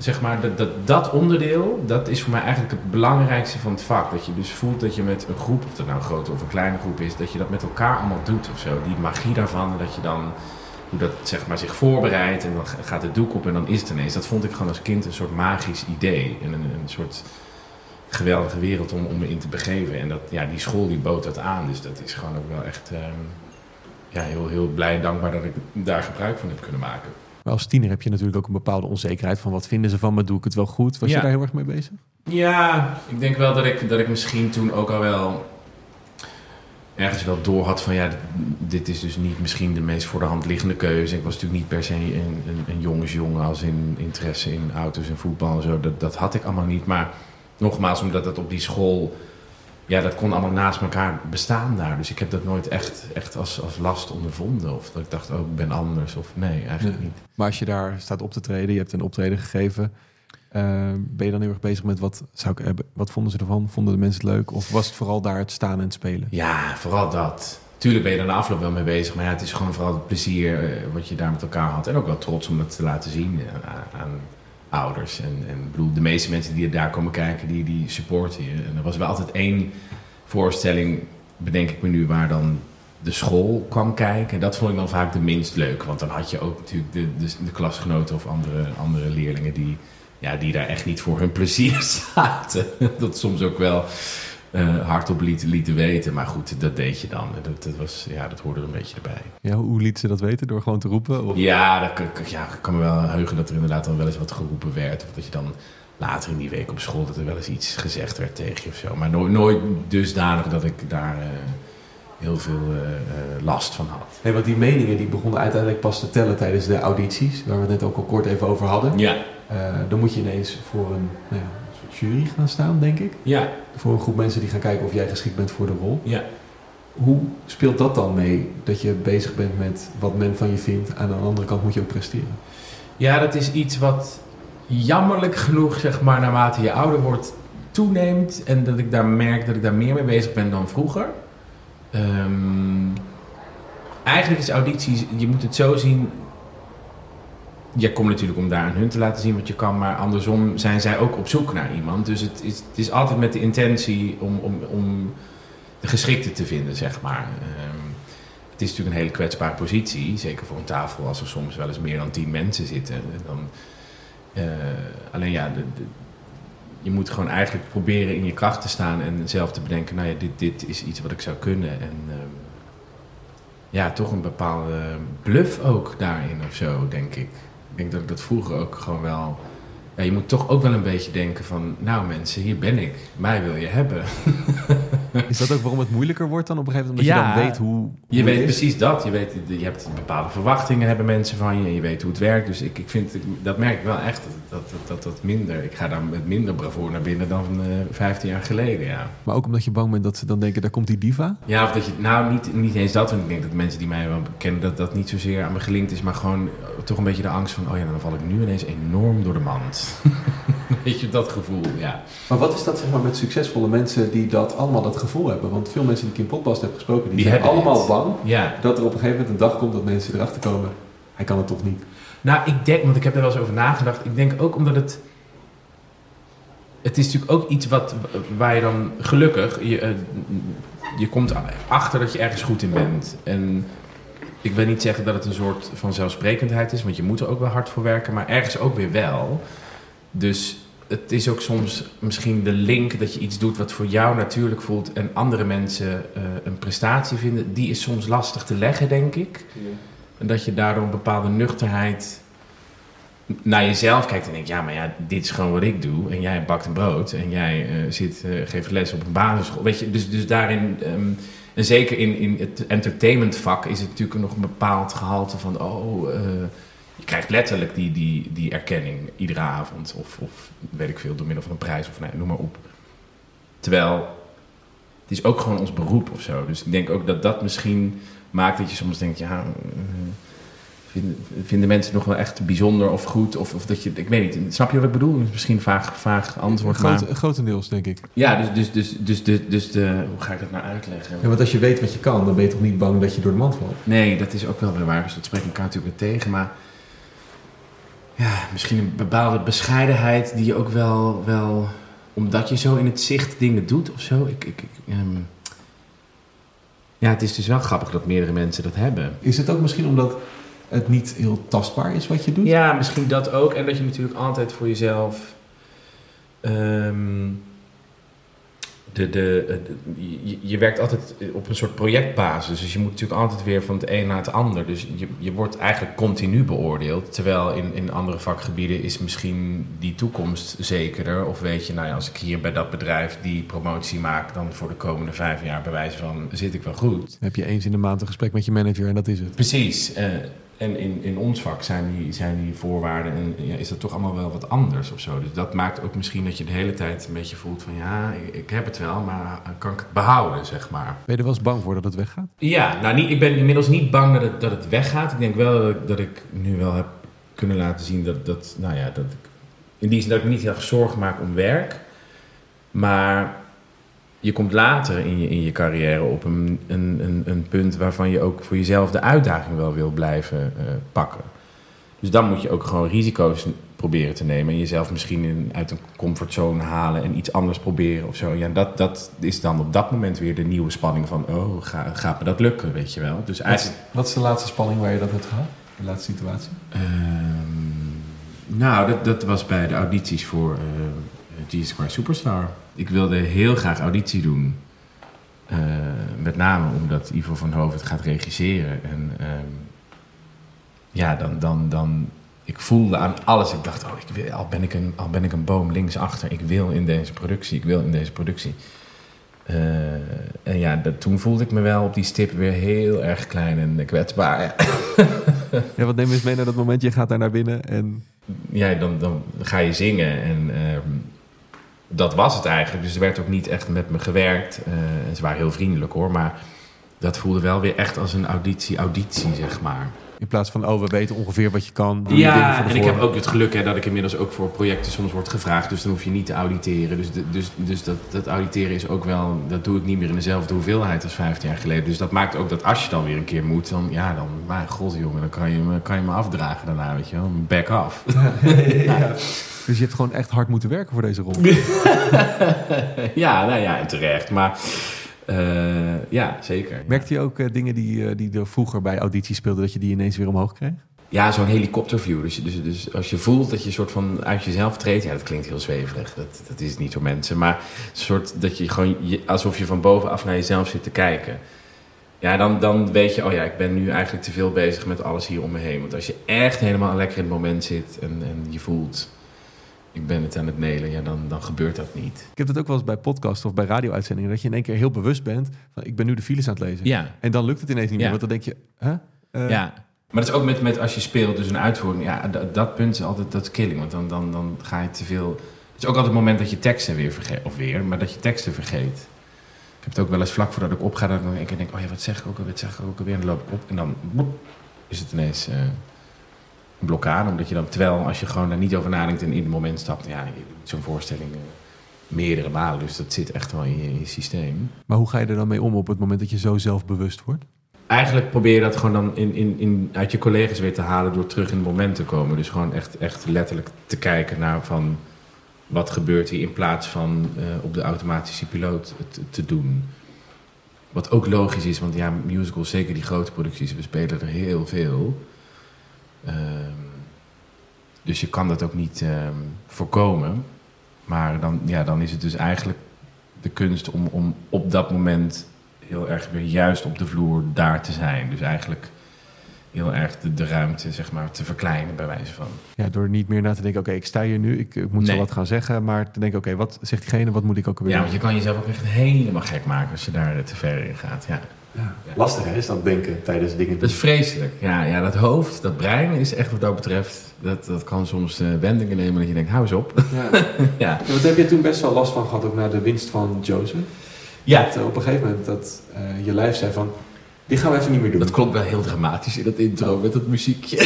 zeg maar dat, dat, dat onderdeel, dat is voor mij eigenlijk het belangrijkste van het vak. Dat je dus voelt dat je met een groep, of dat nou een grote of een kleine groep is, dat je dat met elkaar allemaal doet of zo. Die magie daarvan, en dat je dan hoe dat zeg maar zich voorbereidt en dan gaat het doek op en dan is het ineens. Dat vond ik gewoon als kind een soort magisch idee en een, een soort geweldige wereld om, om me in te begeven. En dat, ja, die school die bood dat aan. Dus dat is gewoon ook wel echt ehm, ja, heel, heel blij en dankbaar dat ik daar gebruik van heb kunnen maken. Maar als tiener heb je natuurlijk ook een bepaalde onzekerheid van wat vinden ze van me, doe ik het wel goed? Was Ja. je daar heel erg mee bezig? Ja, ik denk wel dat ik, dat ik misschien toen ook al wel ergens wel door had van ja, dit, is dus niet misschien de meest voor de hand liggende keuze. Ik was natuurlijk niet per se een, een, een jongensjongen als in interesse in auto's en voetbal en zo. Dat, dat had ik allemaal niet. Maar nogmaals, omdat het op die school, ja, dat kon allemaal naast elkaar bestaan daar. Dus ik heb dat nooit echt, echt als, als last ondervonden. Of dat ik dacht, oh, ik ben anders. Of nee, eigenlijk Nee. niet. Maar als je daar staat op te treden, je hebt een optreden gegeven, eh, ben je dan heel erg bezig met wat, zou ik hebben, wat vonden ze ervan? Vonden de mensen het leuk? Of was het vooral daar het staan en het spelen? Ja, vooral dat. Tuurlijk ben je er na afloop wel mee bezig, maar ja, het is gewoon vooral het plezier eh, wat je daar met elkaar had. En ook wel trots om dat te laten zien eh, aan, aan ouders. En, en bedoel, de meeste mensen die daar komen kijken, die, die supporten je. En er was wel altijd één voorstelling, bedenk ik me nu, waar dan de school kwam kijken. Dat vond ik dan vaak de minst leuk, want dan had je ook natuurlijk de, de, de klasgenoten of andere, andere leerlingen die, ja, die daar echt niet voor hun plezier zaten. Dat soms ook wel eh, hardop lieten, lieten weten. Maar goed, dat deed je dan. Dat, dat, was, ja, dat hoorde er een beetje erbij. Ja, hoe, liet ze dat weten? Door gewoon te roepen? Of? Ja, dat, kan- kan- ja, ik kan me wel heugen dat er inderdaad dan wel eens wat geroepen werd. Of dat je dan later in die week op school dat er wel eens iets gezegd werd tegen je of zo. Maar nooit, nooit dusdanig dat ik daar eh, heel veel eh, eh, last van had. Nee, want die meningen die begonnen uiteindelijk pas te tellen tijdens de audities, waar we het net ook al kort even over hadden. Ja, Eh, dan moet je ineens voor een, nou ja, jury gaan staan, denk ik. ja, Voor een groep mensen die gaan kijken of jij geschikt bent voor de rol. ja. Hoe speelt dat dan mee? Dat je bezig bent met wat men van je vindt. Aan de andere kant moet je ook presteren. Ja, dat is iets wat jammerlijk genoeg, zeg maar, naarmate je ouder wordt, toeneemt. En dat ik daar merk dat ik daar meer mee bezig ben dan vroeger. Ehm, eigenlijk is audities, je moet het zo zien. Je komt natuurlijk om daar aan hun te laten zien wat je kan, maar andersom zijn zij ook op zoek naar iemand. Dus het is, het is altijd met de intentie om, om, om de geschikte te vinden, zeg maar. Ehm, het is natuurlijk een hele kwetsbare positie, zeker voor een tafel als er soms wel eens meer dan tien mensen zitten. En Dan, eh, alleen ja, je moet gewoon eigenlijk proberen in je kracht te staan en zelf te bedenken, nou ja, dit, dit is iets wat ik zou kunnen. En ehm, ja, toch een bepaalde bluff ook daarin of zo, denk ik. Ik denk dat ik dat vroeger ook gewoon wel... Ja, je moet toch ook wel een beetje denken van, nou mensen, hier ben ik. Mij wil je hebben. Is dat ook waarom het moeilijker wordt dan op een gegeven moment? Omdat Ja, je dan weet hoe, Je weet precies dat. Je, weet, je hebt bepaalde verwachtingen, hebben mensen van je. En je weet hoe het werkt. Dus ik, ik vind, dat merk ik wel echt, dat dat, dat, dat minder... Ik ga daar met minder bravoer naar binnen dan eh 15 jaar geleden, ja. Maar ook omdat je bang bent dat ze dan denken, daar komt die diva. Ja, of dat je... Nou, niet, niet eens dat. Want ik denk dat mensen die mij wel kennen... dat dat niet zozeer aan me gelinkt is. Maar gewoon toch een beetje de angst van... Oh ja, dan val ik nu ineens enorm door de mand. weet je, dat gevoel, ja. Maar wat is dat zeg maar met succesvolle mensen die dat allemaal dat gevoel hebben? Want veel mensen die ik in podcast heb gesproken, die, Die zijn hebben allemaal het. bang Ja, dat er op een gegeven moment een dag komt dat mensen erachter komen. Hij kan het toch niet. Nou, ik denk, want ik heb er wel eens over nagedacht. Ik denk ook omdat het. Het is natuurlijk ook iets wat, waar je dan gelukkig. Je, eh, je komt achter dat je ergens goed in bent. En ik wil niet zeggen dat het een soort van zelfsprekendheid is, want je moet er ook wel hard voor werken, maar ergens ook weer wel. Dus het is ook soms misschien de link dat je iets doet wat voor jou natuurlijk voelt en andere mensen eh, een prestatie vinden. Die is soms lastig te leggen, denk ik. En dat je daardoor een bepaalde nuchterheid naar jezelf kijkt en denkt: ja, maar ja, dit is gewoon wat ik doe. En jij bakt een brood en jij eh, zit, eh, geeft les op een basisschool. Weet je, dus, dus daarin, ehm, en zeker in, in het entertainmentvak, is het natuurlijk nog een bepaald gehalte van: oh, je krijgt letterlijk die, die, die erkenning iedere avond. Of, of weet ik veel, door middel van een prijs of nee, noem maar op. Terwijl het is ook gewoon ons beroep of zo. Dus ik denk ook dat dat misschien maakt dat je soms denkt: ja. eh, Vinden, vinden mensen nog wel echt bijzonder of goed? Of, of dat je, ik weet niet, snap je wat ik bedoel? Misschien vaag, vaag antwoord, Groot, maar... grotendeels, denk ik. Ja, dus, dus, dus, dus, dus, dus de, hoe ga ik dat nou uitleggen? Ja, want als je weet wat je kan, dan ben je toch niet bang dat je door de mand valt? Nee, dat is ook wel weer waar, dus dat spreekt elkaar natuurlijk weer tegen, maar... Ja, misschien een bepaalde bescheidenheid die je ook wel, wel omdat je zo in het zicht dingen doet of zo. Ik, ik, ik, ehm, ja, het is dus wel grappig dat meerdere mensen dat hebben. Is het ook misschien omdat het niet heel tastbaar is wat je doet? Ja, misschien dat ook. En dat je natuurlijk altijd voor jezelf. ehm, de, de, de- je, je werkt altijd op een soort projectbasis. Dus je moet natuurlijk altijd weer van het een naar het ander. Dus je, je wordt eigenlijk continu beoordeeld. Terwijl in, in andere vakgebieden is misschien die toekomst zekerder. Of weet je, nou ja, als ik hier bij dat bedrijf die promotie maak... dan voor de komende vijf jaar bij wijze van zit ik wel goed. Dan heb je eens in de maand een gesprek met je manager en dat is het. Precies. eh, en in, in ons vak zijn die, zijn die voorwaarden en ja, is dat toch allemaal wel wat anders of zo. Dus dat maakt ook misschien dat je de hele tijd een beetje voelt van ja, ik, ik heb het wel, maar kan ik het behouden, zeg maar. Ben je er wel eens bang voor dat het weggaat? Ja, nou niet, ik ben inmiddels niet bang dat het, dat het weggaat. Ik denk wel dat ik, dat ik nu wel heb kunnen laten zien dat, dat, nou ja, dat ik, in die zin dat ik me niet heel erg zorgen maak om werk. Maar je komt later in je, in je carrière op een, een, een, punt waarvan je ook voor jezelf de uitdaging wel wil blijven eh, pakken. Dus dan moet je ook gewoon risico's proberen te nemen. En jezelf misschien in, uit een comfortzone halen en iets anders proberen of zo. Ja, dat, dat is dan op dat moment weer de nieuwe spanning van... oh, ga, gaat me dat lukken, weet je wel. Dus Wat is, eigenlijk... wat is de laatste spanning waar je dat hebt gehad? De laatste situatie? Ehm, nou, dat, dat was bij de audities voor eh G-Square Superstar. Ik wilde heel graag auditie doen. Eh, met name omdat Ivo van Hoven het gaat regisseren. En ehm, ja, dan, dan, dan... Ik voelde aan alles. Ik dacht, oh, ik wil, al, ben ik een, al ben ik een boom linksachter. Ik wil in deze productie. Ik wil in deze productie. Eh, en ja, dat, toen voelde ik me wel op die stip weer heel erg klein en kwetsbaar. Ja. Wat neem eens mee naar dat moment? Je gaat daar naar binnen en... ja, dan, dan ga je zingen. En ehm, dat was het eigenlijk. Dus er werd ook niet echt met me gewerkt. En ze waren heel vriendelijk hoor. Maar dat voelde wel weer echt als een auditie, auditie zeg maar. In plaats van, oh, we weten ongeveer wat je kan. doe Ja, voor en ik heb ook het geluk hè, dat ik inmiddels ook voor projecten soms wordt gevraagd. Dus dan hoef je niet te auditeren. Dus, dus, dus dat, dat auditeren is ook wel... Dat doe ik niet meer in dezelfde hoeveelheid als 15 jaar geleden. Dus dat maakt ook dat als je dan weer een keer moet... Dan, ja, dan, mijn god jongen, dan kan je, me, kan je me afdragen daarna, weet je wel. Back off. Dus je hebt gewoon echt hard moeten werken voor deze rol. ja, nou ja, en terecht. Maar eh, ja, zeker. Merkte je ook eh, dingen die, eh, die er vroeger bij audities speelden, dat je die ineens weer omhoog kreeg? Ja, zo'n helikopterview. Dus, dus, dus als je voelt dat je een soort van uit jezelf treedt... Ja, dat klinkt heel zweverig. Dat, dat is het niet voor mensen. Maar een soort dat je gewoon... Je, alsof je van bovenaf naar jezelf zit te kijken. Ja, dan, dan weet je... Oh ja, ik ben nu eigenlijk te veel bezig met alles hier om me heen. Want als je echt helemaal lekker in het moment zit... En, en je voelt... Ik ben het aan het nelen. Ja, dan, dan gebeurt dat niet. Ik heb het ook wel eens bij podcasts of bij radio-uitzendingen, dat je in één keer heel bewust bent van, ik ben nu de files aan het lezen. Ja. En dan lukt het ineens niet meer, Ja. want dan denk je, hè? Eh, Ja, maar dat is ook met, met als je speelt, dus een uitvoering. Ja, dat, dat punt is altijd dat is killing. Want dan, dan, dan ga je te veel. Het is ook altijd het moment dat je teksten weer vergeet. Of weer, maar dat je teksten vergeet. Ik heb het ook wel eens vlak voordat ik opga, dat ik keer denk: oh ja, wat zeg ik ook alweer? Wat zeg ik ook alweer? En dan loop ik op en dan boep, is het ineens eh, blokkade. Omdat je dan, terwijl als je gewoon daar niet over nadenkt en in het moment stapt, ja, je doet zo'n voorstelling eh, meerdere malen. Dus dat zit echt wel in je, in je systeem. Maar hoe ga je er dan mee om op het moment dat je zo zelfbewust wordt? Eigenlijk probeer je dat gewoon dan in, in, in, uit je collega's weer te halen door terug in het moment te komen. Dus gewoon echt, echt letterlijk te kijken naar van wat gebeurt hier in plaats van eh, op de automatische piloot te, te doen. Wat ook logisch is, want ja, musicals, zeker die grote producties, we spelen er heel veel. Ehm, dus je kan dat ook niet ehm, voorkomen. Maar dan, ja, dan is het dus eigenlijk de kunst om, om op dat moment heel erg weer juist op de vloer daar te zijn. Dus eigenlijk heel erg de, de ruimte zeg maar, te verkleinen bij wijze van. Ja, door niet meer na te denken, oké, ik sta hier nu, ik, ik moet zo wat gaan zeggen, maar te denken, oké, wat zegt diegene, wat moet ik ook weer Ja, want je kan jezelf ook echt helemaal gek maken als je daar te ver in gaat. Ja. Lastig hè, is dat denken tijdens dingen Dat is vreselijk. Ja, ja, dat hoofd, dat brein is echt wat dat betreft... dat, dat kan soms eh, wendingen nemen dat je denkt, hou eens op. Ja. ja. Wat heb je toen best wel last van gehad, ook na de winst van Joseph? ja, Dat, eh, op een gegeven moment dat eh, je lijf zei van, die gaan we even niet meer doen. dat klopt wel heel dramatisch in dat intro met dat muziekje.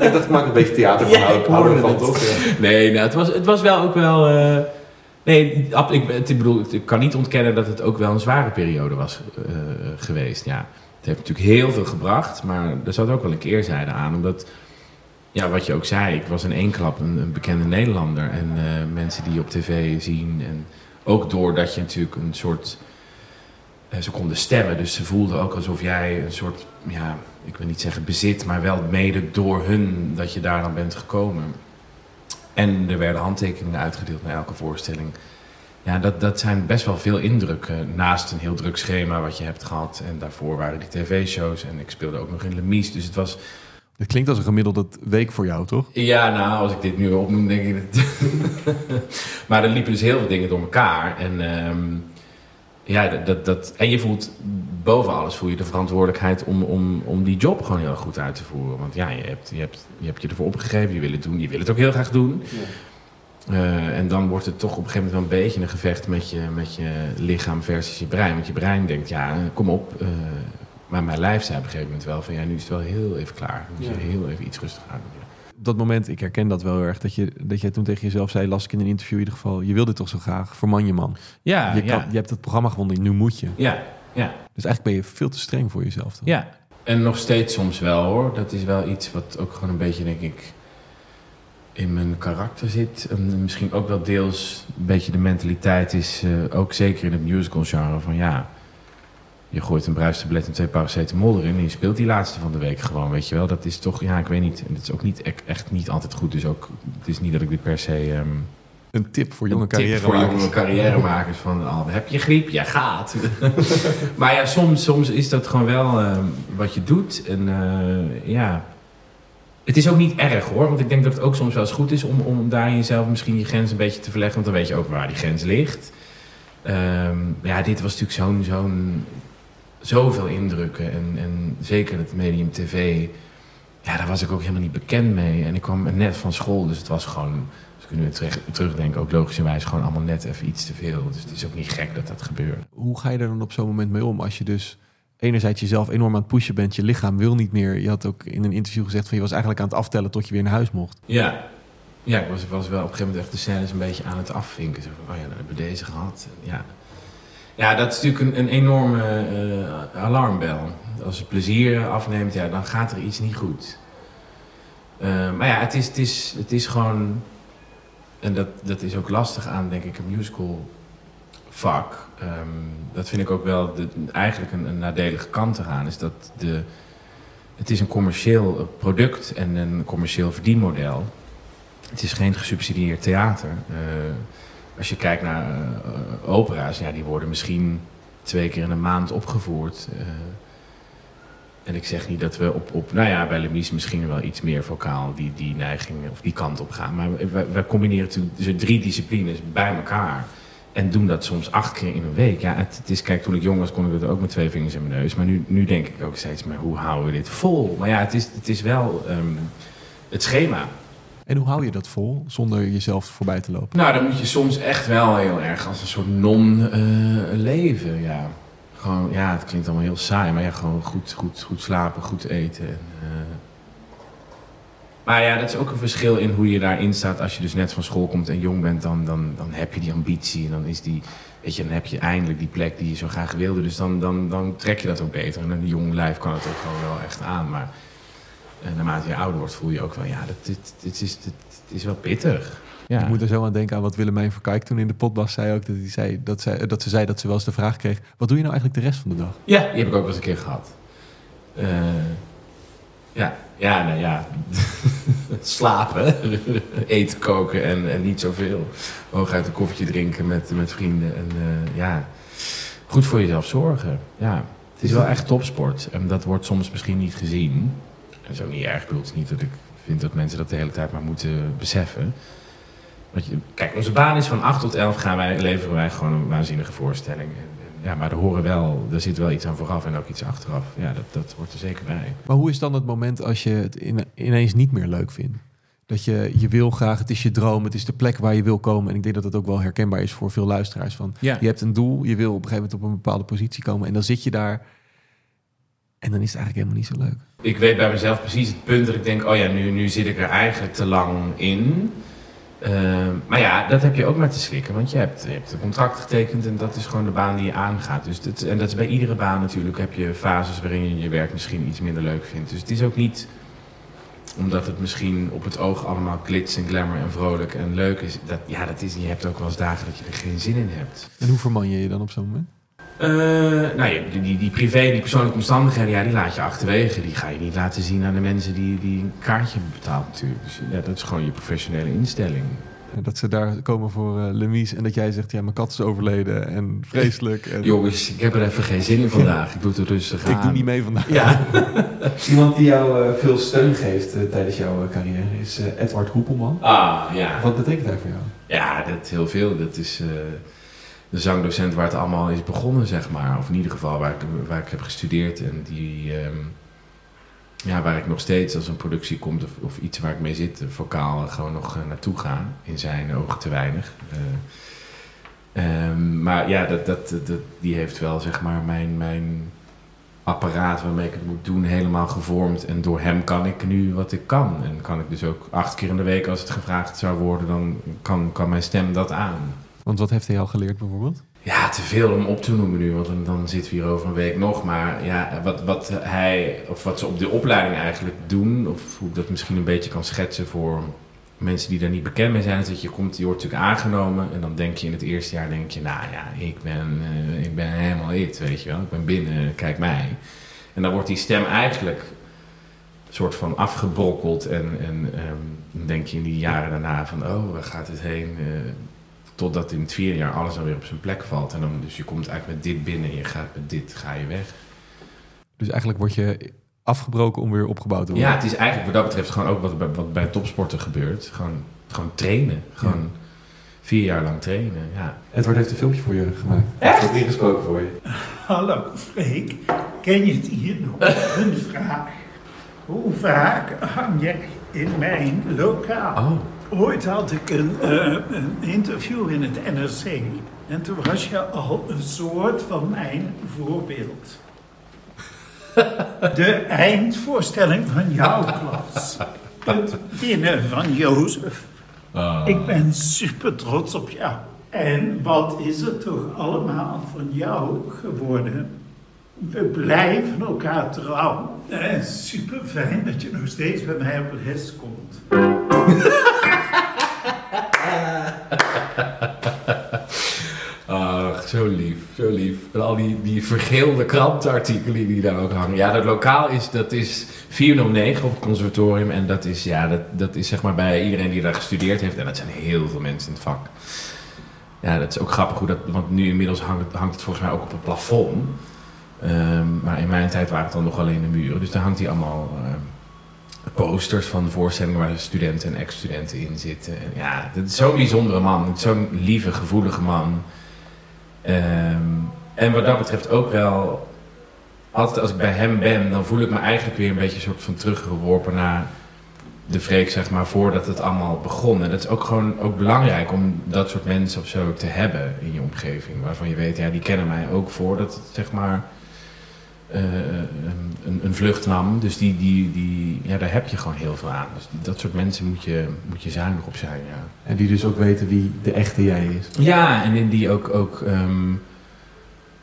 ik dacht, ik maak een beetje theater van, Ja, ik hou ervan toch? Ja. Nee, nou, het, was, het was wel ook wel. Nee, ik, ik bedoel, ik kan niet ontkennen dat het ook wel een zware periode was eh, geweest. Ja. Het heeft natuurlijk heel veel gebracht, maar er zat ook wel een keerzijde aan. Omdat, ja, wat je ook zei, ik was in één klap een, een bekende Nederlander. En eh, mensen die je op tv zien. En ook doordat je natuurlijk een soort. eh, ze konden stemmen, dus ze voelden ook alsof jij een soort, ja, ik wil niet zeggen bezit, maar wel mede door hun dat je daar dan bent gekomen. En er werden handtekeningen uitgedeeld na elke voorstelling. ja, dat, dat zijn best wel veel indrukken. Naast een heel druk schema wat je hebt gehad. En daarvoor waren die tv-shows. En ik speelde ook nog in Lemies. Dus het was... Het klinkt als een gemiddelde week voor jou, toch? Ja, nou, als ik dit nu opnoem, denk ik dat... maar er liepen dus heel veel dingen door elkaar. En, ehm, ja, dat, dat, en je voelt, boven alles voel je de verantwoordelijkheid om, om, om die job gewoon heel goed uit te voeren. Want ja, je hebt je, hebt, je, hebt je ervoor opgegeven, je wil het doen, je wil het ook heel graag doen. Uh, en dan wordt het toch op een gegeven moment wel een beetje een gevecht met je, met je lichaam versus je brein. Want je brein denkt, ja, kom op. Uh, maar mijn lijf zei op een gegeven moment wel van, ja, nu is het wel heel even klaar. Nu moet je heel even iets rustig aan doen. Op dat moment, ik herken dat wel heel erg, dat, je, dat jij toen tegen jezelf zei, las ik in een interview in ieder geval, je wilde toch zo graag, verman je man. Ja, je, ja. Kan, je hebt het programma gewonnen, nu moet je. Ja, ja. Dus eigenlijk ben je veel te streng voor jezelf. Dan. Ja, en nog steeds soms wel hoor. Dat is wel iets wat ook gewoon een beetje, denk ik, in mijn karakter zit. En misschien ook wel deels een beetje de mentaliteit is, uh, ook zeker in het musical genre, van ja, je gooit een bruistablet en twee paracetamol erin en je speelt die laatste van de week gewoon, weet je wel. Dat is toch, ja, ik weet niet. En het is ook niet e-, echt niet altijd goed. Dus ook, het is niet dat ik dit per se... Um, een tip voor jonge carrièremakers. voor jonge carrièremakers van, oh, heb je griep? Ja, gaat. maar ja, soms, soms is dat gewoon wel uh, wat je doet. En uh, ja, het is ook niet erg hoor, want ik denk dat het ook soms wel eens goed is om, om daar in jezelf misschien je grens een beetje te verleggen, want dan weet je ook waar die grens ligt. Um, ja, dit was natuurlijk zo'n, zo'n, zoveel indrukken en, en zeker het medium tv, ja, daar was ik ook helemaal niet bekend mee. En ik kwam net van school, dus het was gewoon, als ik nu terug, terugdenk, ook logischerwijs gewoon allemaal net even iets te veel. Dus het is ook niet gek dat dat gebeurt. Hoe ga je er dan op zo'n moment mee om als je dus enerzijds jezelf enorm aan het pushen bent. Je lichaam wil niet meer. Je had ook in een interview gezegd van je was eigenlijk aan het aftellen tot je weer naar huis mocht. Ja, ja ik was, was wel op een gegeven moment echt de scènes een beetje aan het afvinken. Zo van, oh ja, dan hebben we deze gehad. Ja, ja dat is natuurlijk een, een enorme uh, alarmbel. Als het plezier afneemt, ja, dan gaat er iets niet goed. Uh, maar ja, het is, het, is, het is gewoon... En dat, dat is ook lastig aan, denk ik, een musical vak. Um, dat vind ik ook wel de, eigenlijk een, een, nadelige kant eraan. Is dat de, het is een commercieel product en een commercieel verdienmodel. Het is geen gesubsidieerd theater. Als je kijkt naar uh, opera's, ja, die worden misschien twee keer in een maand opgevoerd. Uh, en ik zeg niet dat we op, op nou ja, bij Lemies misschien wel iets meer vocaal die, die neiging of die kant op gaan. Maar we, combineren natuurlijk drie disciplines bij elkaar. En doen dat soms acht keer in een week. Ja, het, is, kijk, toen ik jong was kon ik dat ook met twee vingers in mijn neus. Maar nu, nu denk ik ook steeds, maar hoe houden we dit vol? Maar ja, het is, het is wel um, het schema. En hoe hou je dat vol zonder jezelf voorbij te lopen? Nou, dan moet je soms echt wel heel erg als een soort non uh, leven. Ja. Gewoon, ja, het klinkt allemaal heel saai, maar ja, gewoon goed, goed, goed slapen, goed eten. En, uh... Maar ja, dat is ook een verschil in hoe je daarin staat. Als je dus net van school komt en jong bent, dan, dan, dan heb je die ambitie. En dan is die, weet je, dan heb je eindelijk die plek die je zo graag wilde. Dus dan, dan, dan trek je dat ook beter. En een jong lijf kan het ook gewoon wel echt aan. Maar en naarmate je ouder wordt, voel je ook wel, ja, dat, dit, dit, is, dit, dit is wel pittig. Ja. Ik moet er zo aan denken aan wat Willemijn Verkijk toen in de potbas zei ook. Dat, hij zei, dat, zij, dat ze zei dat ze wel eens de vraag kreeg... wat doe je nou eigenlijk de rest van de dag? Ja, die heb ik ook wel eens een keer gehad. Uh, ja, ja, nou ja. Slapen, eten koken en, en niet zoveel. Hooguit een koffietje drinken met, met vrienden. En uh, ja, goed voor jezelf zorgen. Ja, het is wel echt topsport. En dat wordt soms misschien niet gezien. Dat is ook niet erg. Ik bedoel, het is niet dat ik vind dat mensen dat de hele tijd maar moeten beseffen. Want je, kijk, onze baan is van 8 tot 11 gaan wij, leveren wij gewoon een waanzinnige voorstelling. Ja, maar er horen wel, er zit wel iets aan vooraf en ook iets achteraf. Ja, dat, dat hoort er zeker bij. Maar hoe is dan het moment als je het in, ineens niet meer leuk vindt? Dat je, je wil graag, het is je droom, het is de plek waar je wil komen. En ik denk dat dat ook wel herkenbaar is voor veel luisteraars. Van, ja. Je hebt een doel, je wil op een gegeven moment op een bepaalde positie komen. En dan zit je daar en dan is het eigenlijk helemaal niet zo leuk. Ik weet bij mezelf precies het punt dat ik denk, oh ja, nu, nu zit ik er eigenlijk te lang in. Uh, maar ja, dat heb je ook met te slikken, want je hebt, je hebt een contract getekend en dat is gewoon de baan die je aangaat. Dus dat, en dat is bij iedere baan natuurlijk, heb je fases waarin je je werk misschien iets minder leuk vindt. Dus het is ook niet omdat het misschien op het oog allemaal glitz en glamour en vrolijk en leuk is. Dat, ja, dat is, je hebt ook wel eens dagen dat je er geen zin in hebt. En hoe verman je je dan op zo'n moment? Uh, nou ja, die, die, die privé, die persoonlijke omstandigheden, ja, die laat je achterwege. Die ga je niet laten zien aan de mensen die, die een kaartje betaalt natuurlijk. Dus ja, dat is gewoon je professionele instelling. En dat ze daar komen voor uh, Lemies en dat jij zegt, ja, mijn kat is overleden en vreselijk. En... Jongens, ik heb er even geen zin in vandaag. Ik doe het rustig aan. Ik doe niet mee vandaag. Ja. Iemand die jou uh, veel steun geeft uh, tijdens jouw carrière is Edward Hoepelman. Ah, ja. Wat betekent hij voor jou? Ja, dat heel veel. Dat is de zangdocent waar het allemaal is begonnen, zeg maar. Of in ieder geval waar ik, waar ik heb gestudeerd en die... Um, ja, waar ik nog steeds als een productie komt of, of iets waar ik mee zit, vocaal gewoon nog uh, naartoe ga. In zijn ogen te weinig. Uh, um, maar ja, dat, dat, dat, die heeft wel zeg maar mijn, mijn apparaat waarmee ik het moet doen helemaal gevormd. En door hem kan ik nu wat ik kan. En kan ik dus ook acht keer in de week als het gevraagd zou worden, dan kan, kan mijn stem dat aan. Want wat heeft hij al geleerd bijvoorbeeld? Ja, te veel om op te noemen nu, want dan, zitten we hier over een week nog. Maar ja, wat, wat hij, of wat ze op de opleiding eigenlijk doen, of hoe ik dat misschien een beetje kan schetsen voor mensen die daar niet bekend mee zijn, is dat je komt, je wordt natuurlijk aangenomen en dan denk je in het eerste jaar, denk je, nou ja, ik ben, uh, ik ben helemaal it, weet je wel. Ik ben binnen, kijk mij. En dan wordt die stem eigenlijk soort van afgebrokkeld en, en um, dan denk je in die jaren daarna van, oh, waar gaat het heen? Uh, Totdat in het vierde jaar alles alweer op zijn plek valt. En dan, dus je komt eigenlijk met dit binnen en je gaat met dit ga je weg. Dus eigenlijk word je afgebroken om weer opgebouwd te worden? Ja, het is eigenlijk wat dat betreft gewoon ook wat, wat bij topsporten gebeurt. Gewoon, gewoon trainen. Gewoon vier jaar lang trainen, ja. Edward heeft een filmpje voor je gemaakt. Echt? Heeft ingesproken voor je. Hallo Freek, ken je het hier nog? Een vraag. Hoe vaak hang jij in mijn lokaal? Oh. Ooit had ik een, uh, een, interview in het NRC. En toen was je al een soort van mijn voorbeeld. De eindvoorstelling van jouw klas. Het winnen van Jozef. Oh. Ik ben super trots op jou. En wat is er toch allemaal van jou geworden? We blijven elkaar trouw. En super fijn dat je nog steeds bij mij op les komt. Ach, zo lief, zo lief. En al die, die vergeelde krantenartikelen die daar ook hangen. Ja, dat lokaal is, dat is 409 op het conservatorium. En dat is, ja, dat, dat is zeg maar bij iedereen die daar gestudeerd heeft. En dat zijn heel veel mensen in het vak. Ja, dat is ook grappig hoe dat... Want nu inmiddels hangt, hangt het volgens mij ook op het plafond. Um, maar in mijn tijd waren het dan nog alleen de muren. Dus daar hangt hij allemaal... Uh, posters van voorstellingen waar studenten en ex-studenten in zitten. En ja, dat is zo'n bijzondere man. Zo'n lieve, gevoelige man. Um, en wat dat betreft ook wel... Altijd als ik bij hem ben, dan voel ik me eigenlijk weer een beetje een soort van teruggeworpen naar de Freek, zeg maar, voordat het allemaal begon. En dat is ook gewoon ook belangrijk om dat soort mensen of zo te hebben in je omgeving. Waarvan je weet, ja, die kennen mij ook voordat het, zeg maar uh, een, een, vlucht nam. Dus die, die, die, ja, daar heb je gewoon heel veel aan. Dus die, dat soort mensen moet je, moet je zuinig op zijn. Ja. En die dus ook weten wie de echte jij is. Ja, en die ook, ook um,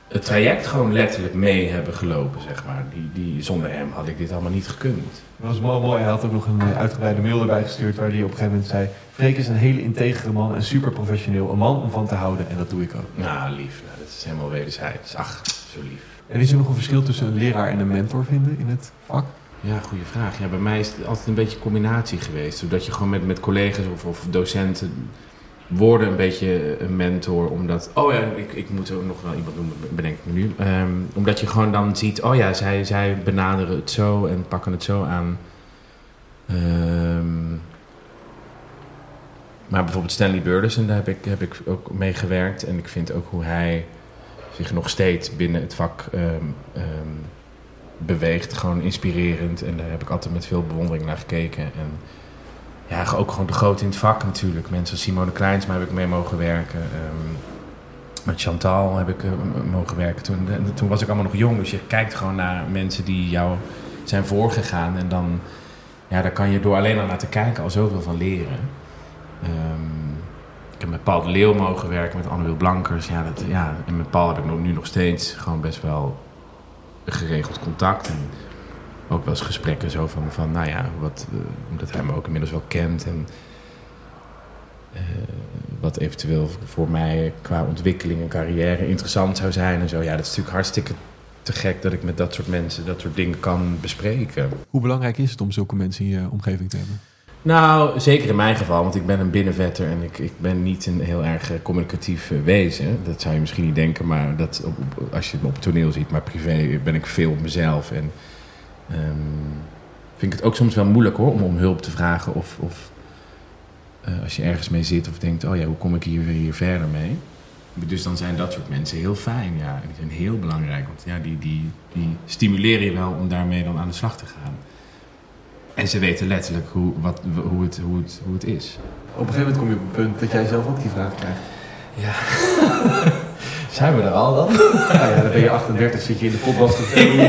het traject gewoon letterlijk mee hebben gelopen, zeg maar. Die, die, zonder hem had ik dit allemaal niet gekund. Dat was mooi, mooi. Hij had ook nog een eh, uitgebreide mail erbij gestuurd waar hij op een gegeven moment zei... Freek is een hele integere man en super professioneel. Een man om van te houden en dat doe ik ook. Nou, lief. Nou, dat is helemaal wederzijds. Ach, zo lief. En is er nog een verschil tussen een leraar en een mentor vinden in het vak? Ja, goede vraag. Ja, bij mij is het altijd een beetje combinatie geweest. Zodat je gewoon met, met collega's of, of docenten worden een beetje een mentor. Omdat, oh ja, ik, ik moet ook nog wel iemand noemen, bedenk ik nu. Um, omdat je gewoon dan ziet, oh ja, zij, zij benaderen het zo en pakken het zo aan. Um, maar bijvoorbeeld Stanley Burleson, daar heb ik, heb ik ook mee gewerkt. En ik vind ook hoe hij zich nog steeds binnen het vak um, um, beweegt. Gewoon inspirerend. En daar heb ik altijd met veel bewondering naar gekeken. En ja, ook gewoon de grote in het vak natuurlijk. Mensen als Simone Kleinsma heb ik mee mogen werken. Um, met Chantal heb ik uh, mogen werken. Toen, toen was ik allemaal nog jong. Dus je kijkt gewoon naar mensen die jou zijn voorgegaan. En dan ja, daar kan je door alleen al naar te kijken al zoveel van leren. Ik heb met Paul de Leeuw mogen werken, met Anne Blankers. Ja, dat, ja, en met Paul heb ik nu nog steeds gewoon best wel geregeld contact. En ook wel eens gesprekken zo van, van nou ja, wat, uh, omdat hij me ook inmiddels wel kent. En uh, wat eventueel voor mij qua ontwikkeling en carrière interessant zou zijn en zo. Ja, dat is natuurlijk hartstikke te gek dat ik met dat soort mensen dat soort dingen kan bespreken. Hoe belangrijk is het om zulke mensen in je omgeving te hebben? Nou, zeker in mijn geval, want ik ben een binnenvetter en ik, ik ben niet een heel erg eh, communicatief eh, wezen. Dat zou je misschien niet denken, maar dat op, als je me op het toneel ziet, maar privé ben ik veel op mezelf. En ehm, vind ik het ook soms wel moeilijk hoor, om om hulp te vragen of, of eh, als je ergens mee zit of denkt, oh ja, hoe kom ik hier, hier verder mee? Dus dan zijn dat soort mensen heel fijn, ja. En die zijn heel belangrijk, want ja, die, die, die stimuleren je wel om daarmee dan aan de slag te gaan. En ze weten letterlijk hoe, wat, hoe, het, hoe, het, hoe het is. Op een gegeven moment kom je op een punt dat jij zelf ook die vraag krijgt. Ja. Zijn we er al dan? Ja, dan ben je 38, zit je in de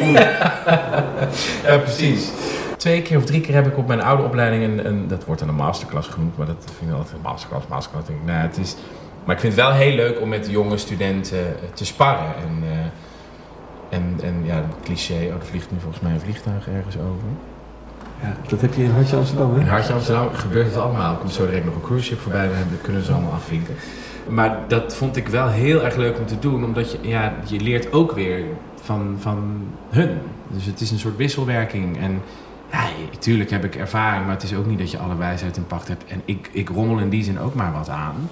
moet. Ja, precies. Twee keer of drie keer heb ik op mijn oude opleiding een, een dat wordt dan een masterclass genoemd, maar dat vind ik altijd een masterclass, masterclass. Denk ik, nou, het is, maar ik vind het wel heel leuk om met jonge studenten eh, te sparren. En, eh, en, en ja, het cliché, oh, er vliegt nu volgens mij een vliegtuig ergens over. Ja, dat heb je in Hartje Amsterdam, hè? In Hartje Amsterdam gebeurt het allemaal. Er komt zo direct nog een cruise voorbij. Dat kunnen ze allemaal afvinken. Maar dat vond ik wel heel erg leuk om te doen. Omdat je, ja, je leert ook weer van, van hun. Dus het is een soort wisselwerking. En ja, natuurlijk heb ik ervaring. Maar het is ook niet dat je alle wijsheid in pacht hebt. En ik, ik rommel in die zin ook maar wat aan.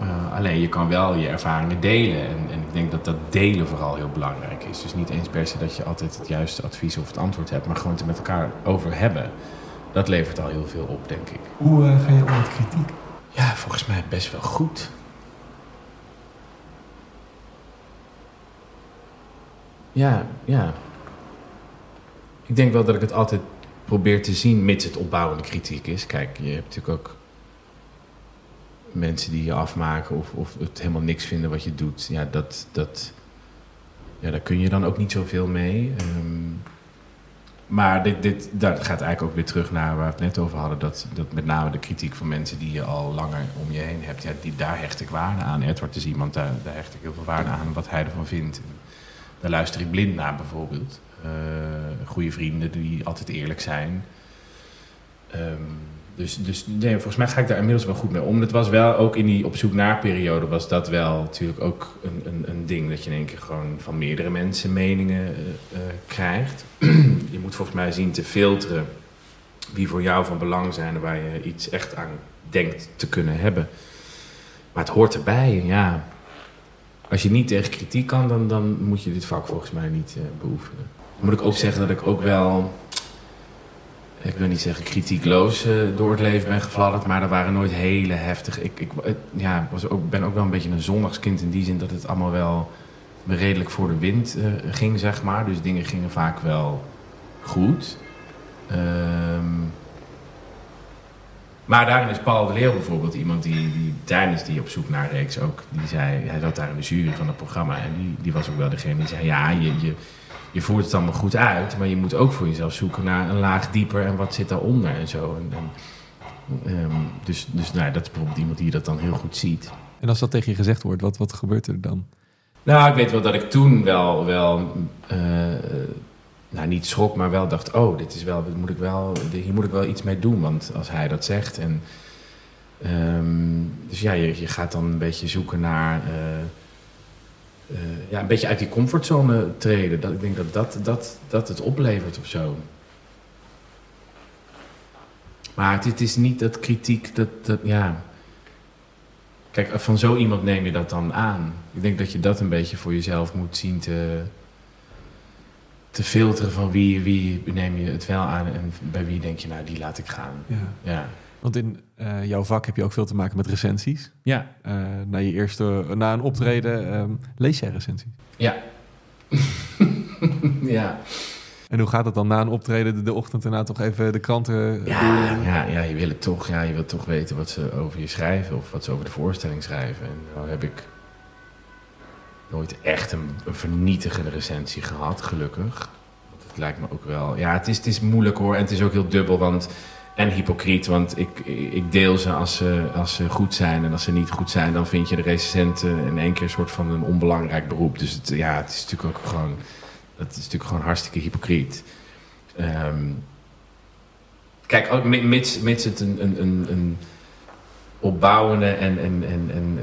Eh, alleen je kan wel je ervaringen delen. En, en ik denk dat dat delen vooral heel belangrijk is. Dus niet eens per se dat je altijd het juiste advies of het antwoord hebt. Maar gewoon het er met elkaar over hebben. Dat levert al heel veel op, denk ik. Hoe eh, ga je om met kritiek? Ja, volgens mij best wel goed. Ja, ja. Ik denk wel dat ik het altijd probeer te zien, mits het opbouwende kritiek is. Kijk, je hebt natuurlijk ook mensen die je afmaken of, of het helemaal niks vinden wat je doet. Ja, dat, dat, ja, daar kun je dan ook niet zoveel mee. Ehm, maar dit, dit, dat gaat eigenlijk ook weer terug naar waar we het net over hadden. Dat, dat met name de kritiek van mensen die je al langer om je heen hebt. Ja, die, daar hecht ik waarde aan. Edward is iemand, daar, daar hecht ik heel veel waarde aan. Wat hij ervan vindt. Daar luister ik blind naar bijvoorbeeld. Eh, goede vrienden die altijd eerlijk zijn. Ehm, dus dus volgens mij ga ik daar inmiddels wel goed mee om. Het was wel ook in die op zoek naar periode was dat wel natuurlijk ook een, een, een ding. Dat je in één keer gewoon van meerdere mensen meningen eh, eh, krijgt. je moet volgens mij zien te filteren wie voor jou van belang zijn en waar je iets echt aan denkt te kunnen hebben. Maar het hoort erbij, ja. Als je niet tegen kritiek kan, dan, dan moet je dit vak volgens mij niet eh, beoefenen. Moet ik ook zeggen dat ik ook wel ik wil niet zeggen kritiekloos eh, door het leven ben gefladderd, maar er waren nooit hele heftige. Ik, ik het- ja, was ook, ben ook wel een beetje een zondagskind in die zin dat het allemaal wel redelijk voor de wind eh, ging, zeg maar. Dus dingen gingen vaak wel goed. Ehm, maar daarin is Paul de Leeuw bijvoorbeeld iemand die, die tijdens die op zoek naar reeks ook, die zei, hij zat daar in de jury van het programma en die, die was ook wel degene die zei, ja, je, je, je voert het allemaal goed uit, maar je moet ook voor jezelf zoeken naar een laag dieper en wat zit daaronder en zo. En, en, ehm, dus dus nou, ja, dat is bijvoorbeeld iemand die dat dan heel goed ziet. En als dat tegen je gezegd wordt, wat, wat gebeurt er dan? Nou, ik weet wel dat ik toen wel, wel eh, nou niet schrok, maar wel dacht, oh, dit is wel, dit moet ik wel, hier moet ik wel iets mee doen, want als hij dat zegt en ehm, dus ja, je, gaat dan een beetje zoeken naar eh, eh, ja, een beetje uit die comfortzone treden. Dat, ik denk dat dat, dat dat het oplevert of zo. Maar het, het is niet dat kritiek, dat, dat ja. Kijk, van zo iemand neem je dat dan aan. Ik denk dat je dat een beetje voor jezelf moet zien te, te filteren van wie, wie neem je het wel aan en bij wie denk je, nou, die laat ik gaan. Ja. Ja. Want in eh, jouw vak heb je ook veel te maken met recensies. Ja. Eh, na je eerste, na een optreden, ehm, lees jij recensies. Ja. ja. En hoe gaat het dan na een optreden de, de ochtend daarna toch even de kranten Ja, ja, ja, je wil het toch. Ja, je wilt toch weten wat ze over je schrijven of wat ze over de voorstelling schrijven. En nou heb ik nooit echt een, vernietigende recensie gehad, gelukkig. Het lijkt me ook wel. Ja, het is, het is moeilijk hoor. En het is ook heel dubbel, want. En hypocriet, want ik, ik deel ze als, ze als ze goed zijn. En als ze niet goed zijn, dan vind je de recensenten in één keer een soort van een onbelangrijk beroep. Dus het, ja, het is natuurlijk ook gewoon. Dat is natuurlijk gewoon hartstikke hypocriet. Ehm, Kijk, mits, mits het een, een, een, een opbouwende en, en, en, en,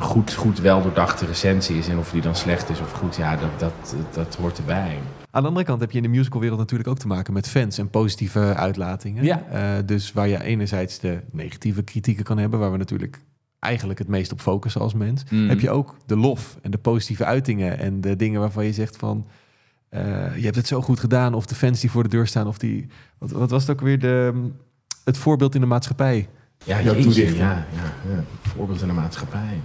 goed, goed wel doordachte recensie is. En of die dan slecht is of goed, ja, dat, dat, dat hoort erbij. Aan de andere kant heb je in de musicalwereld natuurlijk ook te maken met fans en positieve uitlatingen. Ja. Eh, dus waar je enerzijds de negatieve kritieken kan hebben, waar we natuurlijk eigenlijk het meest op focussen als mens, Mm. heb je ook de lof en de positieve uitingen en de dingen waarvan je zegt van eh, je hebt het zo goed gedaan, of de fans die voor de deur staan, of die. Wat, wat was het ook weer de, het voorbeeld in de maatschappij? Ja, Jouw jeetje, toedichting. ja, ja, ja. Voorbeeld in de maatschappij.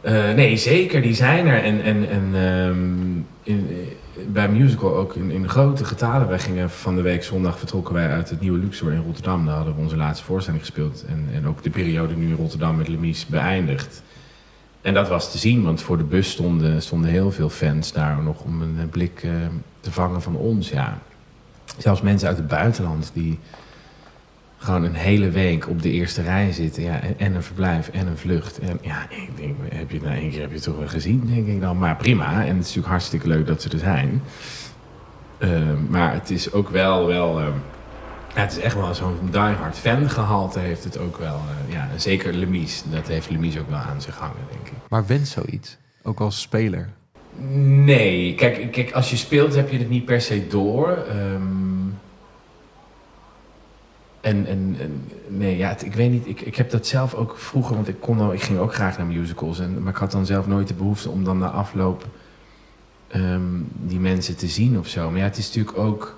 Eh, nee, zeker, die zijn er. En, en, en ehm, in, eh, bij musical ook in, in grote getalen. Wij gingen van de week zondag vertrokken wij uit het nieuwe Luxor in Rotterdam. Daar hadden we onze laatste voorstelling gespeeld. En, en ook de periode nu in Rotterdam met Lemies beëindigd. En dat was te zien, want voor de bus stonden, stonden heel veel fans daar nog om een blik eh, te vangen van ons. Ja. Zelfs mensen uit het buitenland die gewoon een hele week op de eerste rij zitten. Ja, en, en een verblijf en een vlucht. En ja, ik denk, heb je na één keer heb je het toch wel gezien, denk ik dan. Maar prima. En het is natuurlijk hartstikke leuk dat ze er zijn. Eh, maar het is ook wel, wel eh, ja, het is echt wel zo'n diehard fan gehalte heeft het ook wel. eh, ja, zeker Lemies. Dat heeft Lemies ook wel aan zich hangen, denk ik. Maar wens zoiets, ook als speler. Nee, kijk, kijk, als je speelt heb je het niet per se door. Ehm, en, en, en nee, ja, ik weet niet. Ik, ik heb dat zelf ook vroeger, want ik, kon al, ik ging ook graag naar musicals. En, maar ik had dan zelf nooit de behoefte om dan na afloop ehm, die mensen te zien of zo. Maar ja, het is natuurlijk ook.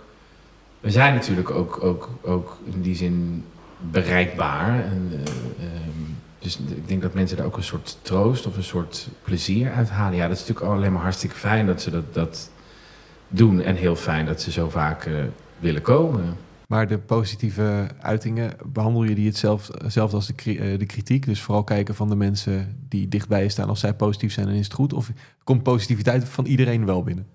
We zijn natuurlijk ook, ook, ook in die zin bereikbaar. Eh, ehm, dus ik denk dat mensen daar ook een soort troost of een soort plezier uit halen. Ja, dat is natuurlijk alleen maar hartstikke fijn dat ze dat, dat doen. En heel fijn dat ze zo vaak eh, willen komen. Maar de positieve uitingen, behandel je die hetzelfde, hetzelfde als de, eh, de kritiek? Dus vooral kijken van de mensen die dichtbij je staan. Als zij positief zijn, dan is het goed. Of komt positiviteit van iedereen wel binnen?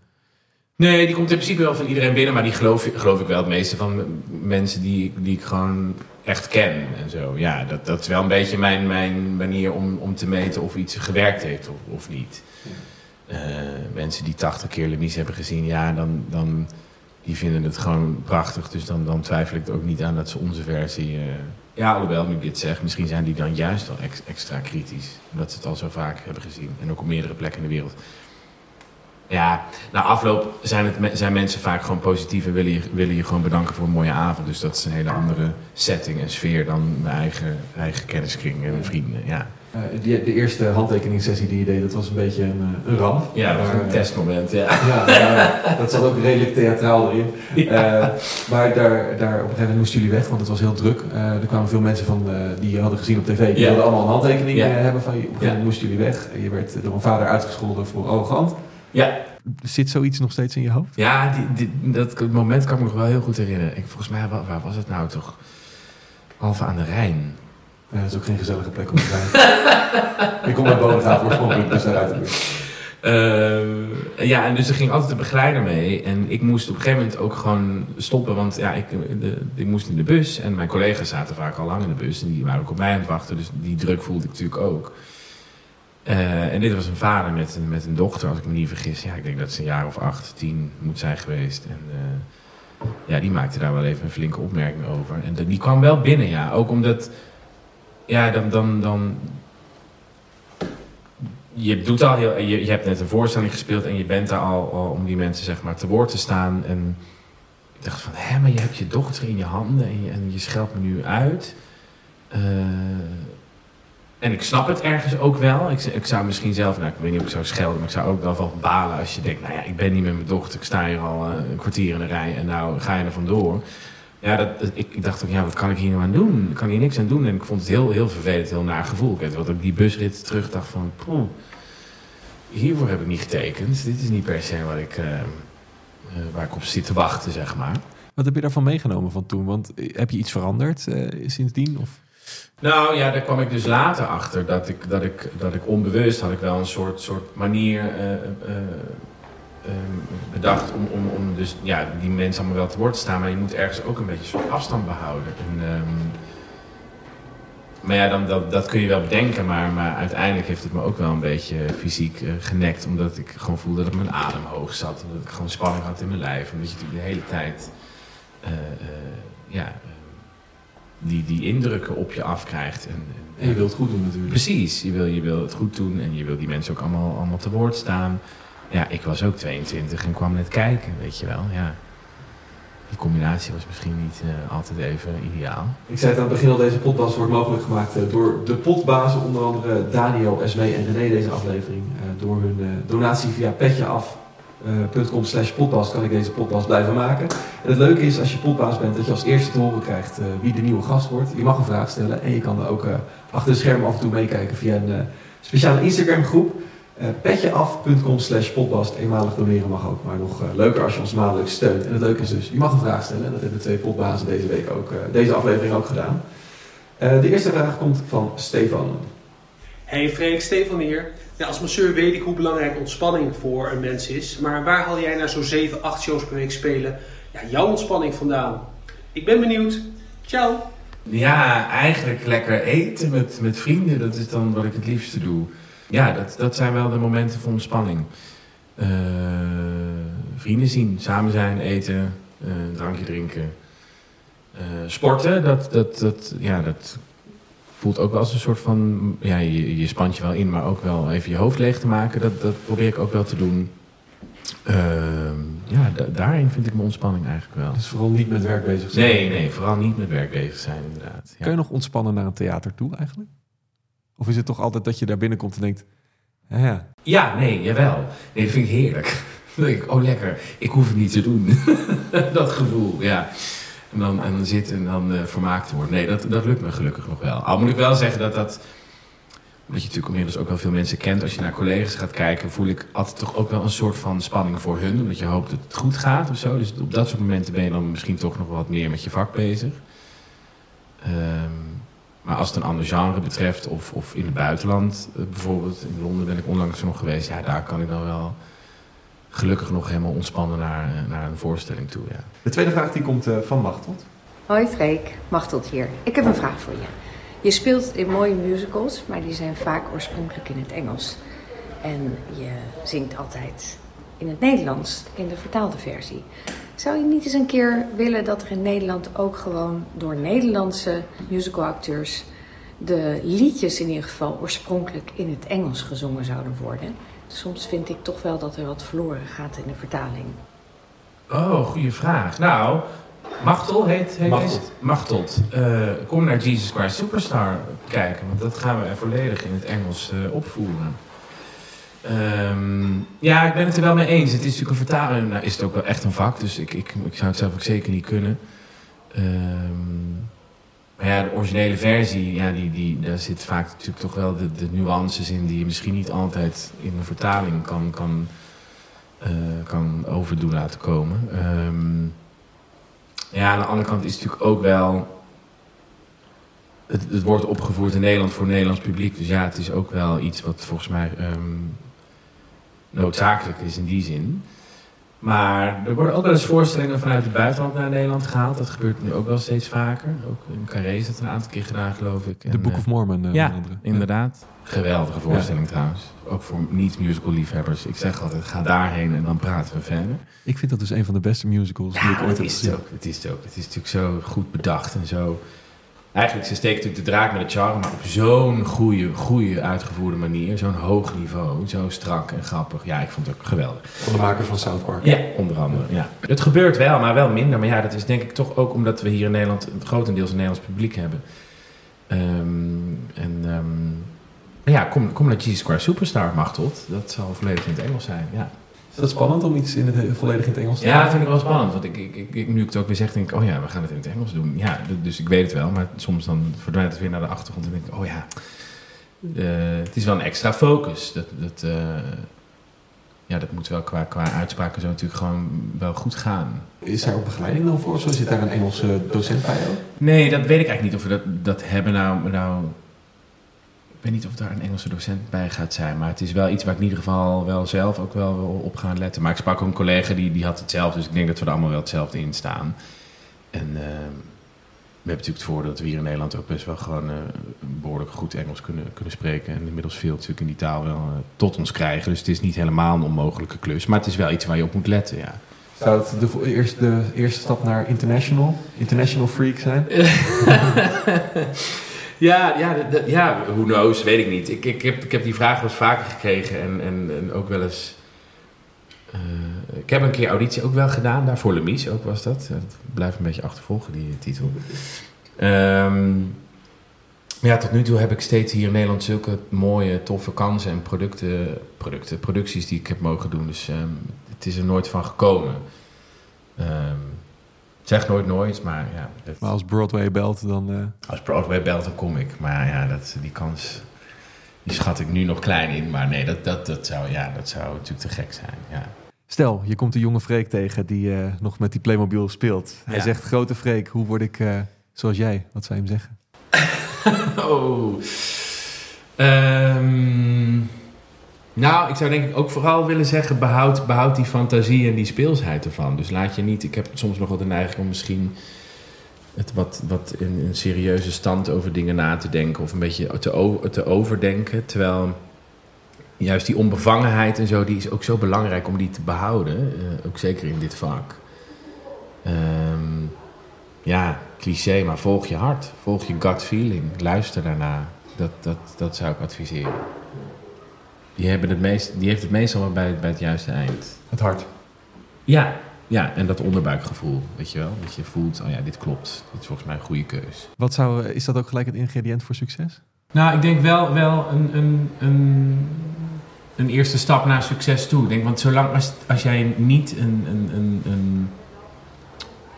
Nee, die komt in principe wel van iedereen binnen, maar die geloof, geloof ik wel het meeste van mensen die, ik- die ik gewoon echt ken en zo. Ja, dat, dat is wel een beetje mijn, mijn manier om, om te meten of iets gewerkt heeft of, of niet. Eh, mensen die 80 keer Lemies hebben gezien, ja, dan, dan die vinden het gewoon prachtig. Dus dan, dan twijfel ik er ook niet aan dat ze onze versie. eh, ja, alhoewel, nu ik dit zeg, misschien zijn die dan juist ex- extra kritisch. Omdat ze het al zo vaak hebben gezien. En ook op meerdere plekken in de wereld. Ja, na afloop zijn, het, zijn mensen vaak gewoon positief en willen je, willen je gewoon bedanken voor een mooie avond. Dus dat is een hele andere setting en sfeer dan mijn eigen, eigen kenniskring en vrienden. Ja, Eh, die, de eerste handtekeningssessie die je deed, dat was een beetje een, eh, een ramp. ja dat was Maar, een eh, testmoment. Ja. Ja, ja, dat zat ook redelijk theatraal erin. Maar daar, daar op een gegeven moment moesten jullie weg, want het was heel druk. Er kwamen veel mensen van, die je hadden gezien op tv. Die Ja. wilden allemaal een handtekening hebben van je. Op een gegeven moment moesten jullie weg. Je werd door een vader uitgescholden voor arrogant. Ja. Zit zoiets nog steeds in je hoofd? Ja, die, die- dat moment kan ik me nog wel heel goed herinneren. Ik, volgens mij, waar, waar was het nou toch? Halve aan de Rijn. Ja, dat is ook geen gezellige plek om te zijn. ik kom uit Bodegraven oorspronkelijk, dus daaruit. Eh, ja, en dus er ging altijd een begeleider mee. En ik moest op een gegeven moment ook gewoon stoppen. Want ja, ik, de, ik moest in de bus. En mijn collega's zaten vaak al lang in de bus. En die waren ook op mij aan het wachten. Dus die druk voelde ik natuurlijk ook. Eh, en dit was een vader met, met een dochter, als ik me niet vergis. Ja, ik denk dat ze een jaar of acht, tien moet zijn geweest. En eh, ja, die maakte daar wel even een flinke opmerking over. En die kwam wel binnen, ja. Ook omdat, ja, dan, dan, dan je doet al heel, je, je hebt net een voorstelling gespeeld en je bent daar al, om die mensen zeg maar te woord te staan. En ik dacht van, hé, maar je hebt je dochter in je handen en je, en scheldt me nu uit. Eh, en ik snap het ergens ook wel. Ik, ik zou misschien zelf, nou ik weet niet of ik zou schelden, maar ik zou ook wel van balen als je denkt, nou ja, ik ben niet met mijn dochter, ik sta hier al eh, een kwartier in de rij en nou ga je er vandoor. Ja, dat, ik, ik dacht ook, ja, wat kan ik hier nou aan doen? Ik kan hier niks aan doen. En ik vond het heel, heel vervelend, heel naar gevoel. Ik weet wat ik die busrit terug dacht van, poeh, hiervoor heb ik niet getekend. Dit is niet per se wat ik, eh, eh, waar ik op zit te wachten, zeg maar. Wat heb je daarvan meegenomen van toen? Want eh, heb je iets veranderd sindsdien? Of? Nou ja, daar kwam ik dus later achter dat ik, dat ik, dat ik onbewust had ik wel een soort, soort manier bedacht om, om, om dus ja, die mensen allemaal wel te woord te staan. Maar je moet ergens ook een beetje een soort afstand behouden. En, ehm, maar ja, dan, dat, dat kun je wel bedenken, maar, maar uiteindelijk heeft het me ook wel een beetje fysiek eh, genekt. Omdat ik gewoon voelde dat mijn adem hoog zat. En dat ik gewoon spanning had in mijn lijf. Omdat je natuurlijk de hele tijd, eh, eh, ja, eh, die, die indrukken op je afkrijgt. En, En je wilt het goed doen natuurlijk. Precies, je wil, je wil het goed doen en je wil die mensen ook allemaal, allemaal te woord staan. Ja, ik was ook 22 en kwam net kijken, weet je wel. Ja. Die combinatie was misschien niet eh, altijd even ideaal. Ik zei het aan het begin al, deze podcast wordt mogelijk gemaakt eh, door de potbazen, onder andere Daniel, Esmee en René deze aflevering. Eh, door hun donatie via petjeaf.com slash potbas kan ik deze podcast blijven maken. En het leuke is als je potbaas bent dat je als eerste te horen krijgt wie de nieuwe gast wordt. Je mag een vraag stellen en je kan er ook achter de schermen af en toe meekijken via een speciale Instagram groep. Uh, petjeaf.com slash potbast. Eenmalig doneren mag ook, maar nog eh, leuker als je ons maandelijks steunt. En het leuke is dus, je mag een vraag stellen. En dat hebben de twee potbazen deze week ook, eh, deze aflevering ook gedaan. Eh, de eerste vraag komt van Stefan. Hey Freek, Stefan hier. Ja, als masseur weet ik hoe belangrijk ontspanning voor een mens is. Maar waar haal jij na zo'n 7, 8 shows per week spelen ja, jouw ontspanning vandaan? Ik ben benieuwd. Ciao! Ja, eigenlijk lekker eten met, met vrienden, dat is dan wat ik het liefste doe. Ja, dat, dat zijn wel de momenten van ontspanning. Eh, vrienden zien, samen zijn, eten, eh, een drankje drinken. Eh, sporten, dat, dat, dat, ja, dat voelt ook wel als een soort van... Ja, je, je spant je wel in, maar ook wel even je hoofd leeg te maken. Dat, dat probeer ik ook wel te doen. Ehm, ja, da- daarin vind ik mijn ontspanning eigenlijk wel. Dus vooral niet met werk bezig zijn. Nee, nee, vooral niet met werk bezig zijn inderdaad. Ja. Kun je nog ontspannen naar een theater toe eigenlijk? Of is het toch altijd dat je daar binnenkomt en denkt... "Ja, Ja, nee, jawel. Nee, dat vind ik heerlijk. Ik, oh lekker, ik hoef het niet te doen. dat gevoel, ja. En dan, en dan zitten en dan eh, vermaakt worden. Nee, dat, dat lukt me gelukkig nog wel. Al moet ik wel zeggen dat dat... Omdat je natuurlijk inmiddels ook wel veel mensen kent. Als je naar collega's gaat kijken, voel ik altijd toch ook wel een soort van spanning voor hun. Omdat je hoopt dat het goed gaat of zo. Dus op dat soort momenten ben je dan misschien toch nog wat meer met je vak bezig. Ehm, maar als het een ander genre betreft, of, of in het buitenland eh, bijvoorbeeld, in Londen ben ik onlangs nog geweest, ja, daar kan ik dan wel gelukkig nog helemaal ontspannen naar, eh, naar een voorstelling toe. Ja. De tweede vraag die komt eh, van Machteld. Hoi Freek, Machteld hier. Ik heb een vraag voor je. Je speelt in mooie musicals, maar die zijn vaak oorspronkelijk in het Engels. En je zingt altijd in het Nederlands, in de vertaalde versie. Zou je niet eens een keer willen dat er in Nederland ook gewoon door Nederlandse musicalacteurs de liedjes in ieder geval oorspronkelijk in het Engels gezongen zouden worden? Soms vind ik toch wel dat er wat verloren gaat in de vertaling. Oh, goede vraag. Nou, Machtel heet, heet Machteld. deze? Machteld. Eh, kom naar Jesus Christ Superstar kijken, want dat gaan we volledig in het Engels eh, opvoeren. Ehm, ja, ik ben het er wel mee eens. Het is natuurlijk een vertaling. Nou, is het ook wel echt een vak, dus ik, ik, ik zou het zelf ook zeker niet kunnen. Ehm, maar ja, de originele versie, ja, die, die, daar zit vaak natuurlijk toch wel de, de nuances in die je misschien niet altijd in een vertaling kan, kan, eh, kan overdoen laten komen. Ehm, ja, aan de andere kant is het natuurlijk ook wel. Het, wordt opgevoerd in Nederland voor Nederlands publiek. Dus ja, het is ook wel iets wat volgens mij noodzakelijk is in die zin. Maar er worden ook wel eens voorstellingen vanuit het buitenland naar Nederland gehaald. Dat gebeurt nu ook wel steeds vaker. Ook in Carré is dat een aantal keer gedaan, geloof ik. De Book eh, of Mormon. eh, ja, onder andere. inderdaad. Geweldige voorstelling trouwens. Ook voor niet-musical liefhebbers. Ik zeg altijd, ga daarheen en dan praten we verder. Ik vind dat dus een van de beste musicals die ik Ja, ooit heb is het gezien. ook. Het is het ook. Het is natuurlijk zo goed bedacht en zo... Eigenlijk, ze steekt natuurlijk de draak met het charme, maar op zo'n goede, goede uitgevoerde manier. Zo'n hoog niveau, zo strak en grappig. Ja, ik vond het ook geweldig. Van de makers van South Park. Ja, onder andere. Ja. Het gebeurt wel, maar wel minder. Maar ja, dat is denk ik toch ook omdat we hier in Nederland een grotendeels een Nederlands publiek hebben. Ehm, en ehm, ja, kom, kom naar Jesus Christ Superstar, Machteld. Dat zal volledig in het Engels zijn. Ja, Is dat spannend om iets in het, volledig in het Engels te ja dat doen? vind ik wel spannend. Want ik, ik, ik, nu ik het ook weer zeg, denk ik, oh ja, we gaan het in het Engels doen. Ja, dus ik weet het wel. Maar soms dan verdwijnt het weer naar de achtergrond. En denk ik, oh ja, eh, het is wel een extra focus. Dat, dat, eh, ja, dat moet wel qua, qua uitspraken zo natuurlijk gewoon wel goed gaan. Is daar ook begeleiding dan voor? Zo zit daar een Engelse docent bij ook? Nee, dat weet ik eigenlijk niet of we dat, dat hebben. Nou, nou, weet niet of daar een Engelse docent bij gaat zijn. Maar het is wel iets waar ik in ieder geval wel zelf ook wel wil op gaan letten. Maar ik sprak ook een collega die, die had hetzelfde. Dus ik denk dat we er allemaal wel hetzelfde in staan. En eh, we hebben natuurlijk het voordeel dat we hier in Nederland ook best wel gewoon eh, behoorlijk goed Engels kunnen, kunnen spreken. En inmiddels veel natuurlijk in die taal wel eh, tot ons krijgen. Dus het is niet helemaal een onmogelijke klus. Maar het is wel iets waar je op moet letten, ja. Zou het de, eerst, de eerste stap naar international, international freak zijn? Ja, ja, ja, who knows, weet ik niet. Ik, ik, heb, ik heb die vraag wel eens vaker gekregen en, en, en ook wel eens... eh, ik heb een keer auditie ook wel gedaan, daar voor Lemies ook was dat. Dat blijft een beetje achtervolgen, die titel. Ehm, maar ja, tot nu toe heb ik steeds hier in Nederland zulke mooie, toffe kansen en producten, producten producties die ik heb mogen doen. Dus ehm, het is er nooit van gekomen. Ehm, zeg nooit nooit, maar ja... dat- Maar als Broadway belt, dan... eh, als Broadway belt, dan kom ik. Maar ja, dat, die kans die schat ik nu nog klein in. Maar nee, dat, dat, dat, zou, ja, dat zou natuurlijk te gek zijn. Ja. Stel, je komt een jonge Freek tegen die eh, nog met die Playmobil speelt. Hij Ja. zegt, grote Freek, hoe word ik eh, zoals jij? Wat zou je hem zeggen? Oh. Ehm, nou, ik zou denk ik ook vooral willen zeggen... Behoud, behoud die fantasie en die speelsheid ervan. Dus laat je niet... Ik heb soms nog wel de neiging om misschien... Het wat, wat in een serieuze stand over dingen na te denken... of een beetje te, te overdenken. Terwijl juist die onbevangenheid en zo... die is ook zo belangrijk om die te behouden. eh, ook zeker in dit vak. Ehm, ja, cliché, maar volg je hart. Volg je gut feeling. Luister daarna. Dat, dat, dat zou ik adviseren. Die, hebben het meest, die heeft het meestal wel bij, bij het juiste eind. Het hart. Ja. Ja, en dat onderbuikgevoel, weet je wel. Dat je voelt, oh ja, dit klopt. Dit is volgens mij een goede keus. Wat zou, is dat ook gelijk het ingrediënt voor succes? Nou, ik denk wel, wel een, een, een, een eerste stap naar succes toe. Ik denk, want zolang als, als jij niet een, een, een, een,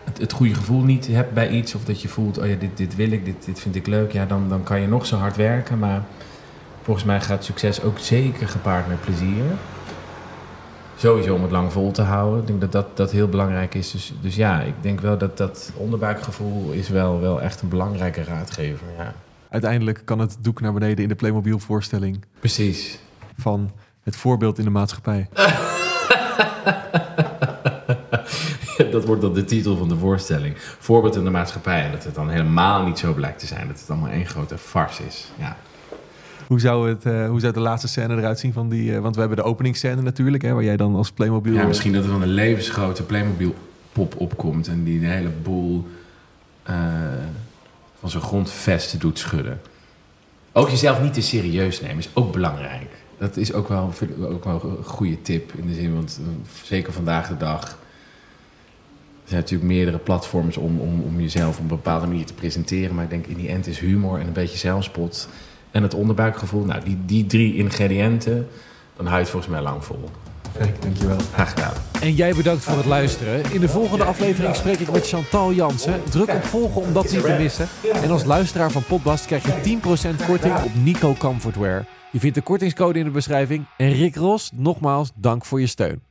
het, het goede gevoel niet hebt bij iets, of dat je voelt, oh ja, dit, dit wil ik, dit, dit vind ik leuk, ja, dan, dan kan je nog zo hard werken. Maar volgens mij gaat succes ook zeker gepaard met plezier. Sowieso om het lang vol te houden. Ik denk dat dat, dat heel belangrijk is. Dus, dus ja, ik denk wel dat dat onderbuikgevoel is wel, wel echt een belangrijke raadgever. Ja. Uiteindelijk kan het doek naar beneden in de Playmobil voorstelling Precies. van het voorbeeld in de maatschappij. dat wordt dan de titel van de voorstelling. Voorbeeld in de maatschappij. En dat het dan helemaal niet zo blijkt te zijn. Dat het allemaal één grote farce is. Ja. Hoe zou, het, eh, hoe zou de laatste scène eruit zien van die... eh, want we hebben de openingsscène natuurlijk, hè, waar jij dan als Playmobil... ja, misschien dat er dan een levensgrote Playmobil pop opkomt. En die de hele boel eh, van zijn grondvesten doet schudden. Ook jezelf niet te serieus nemen is ook belangrijk. Dat is ook wel, ook wel een goede tip. In de zin, want zeker vandaag de dag... Er zijn natuurlijk meerdere platforms om, om, om jezelf op een bepaalde manier te presenteren. Maar ik denk in die end is humor en een beetje zelfspot. En het onderbuikgevoel. Nou, die, die drie ingrediënten, dan hou je het volgens mij lang vol. Kijk, dankjewel. Graag gedaan. En jij bedankt voor het luisteren. In de volgende aflevering spreek ik met Chantal Jansen. Druk op volgen om dat niet te missen. En als luisteraar van Podbast krijg je 10% korting op Nico Comfortwear. Je vindt de kortingscode in de beschrijving. En Rick Ros, nogmaals dank voor je steun.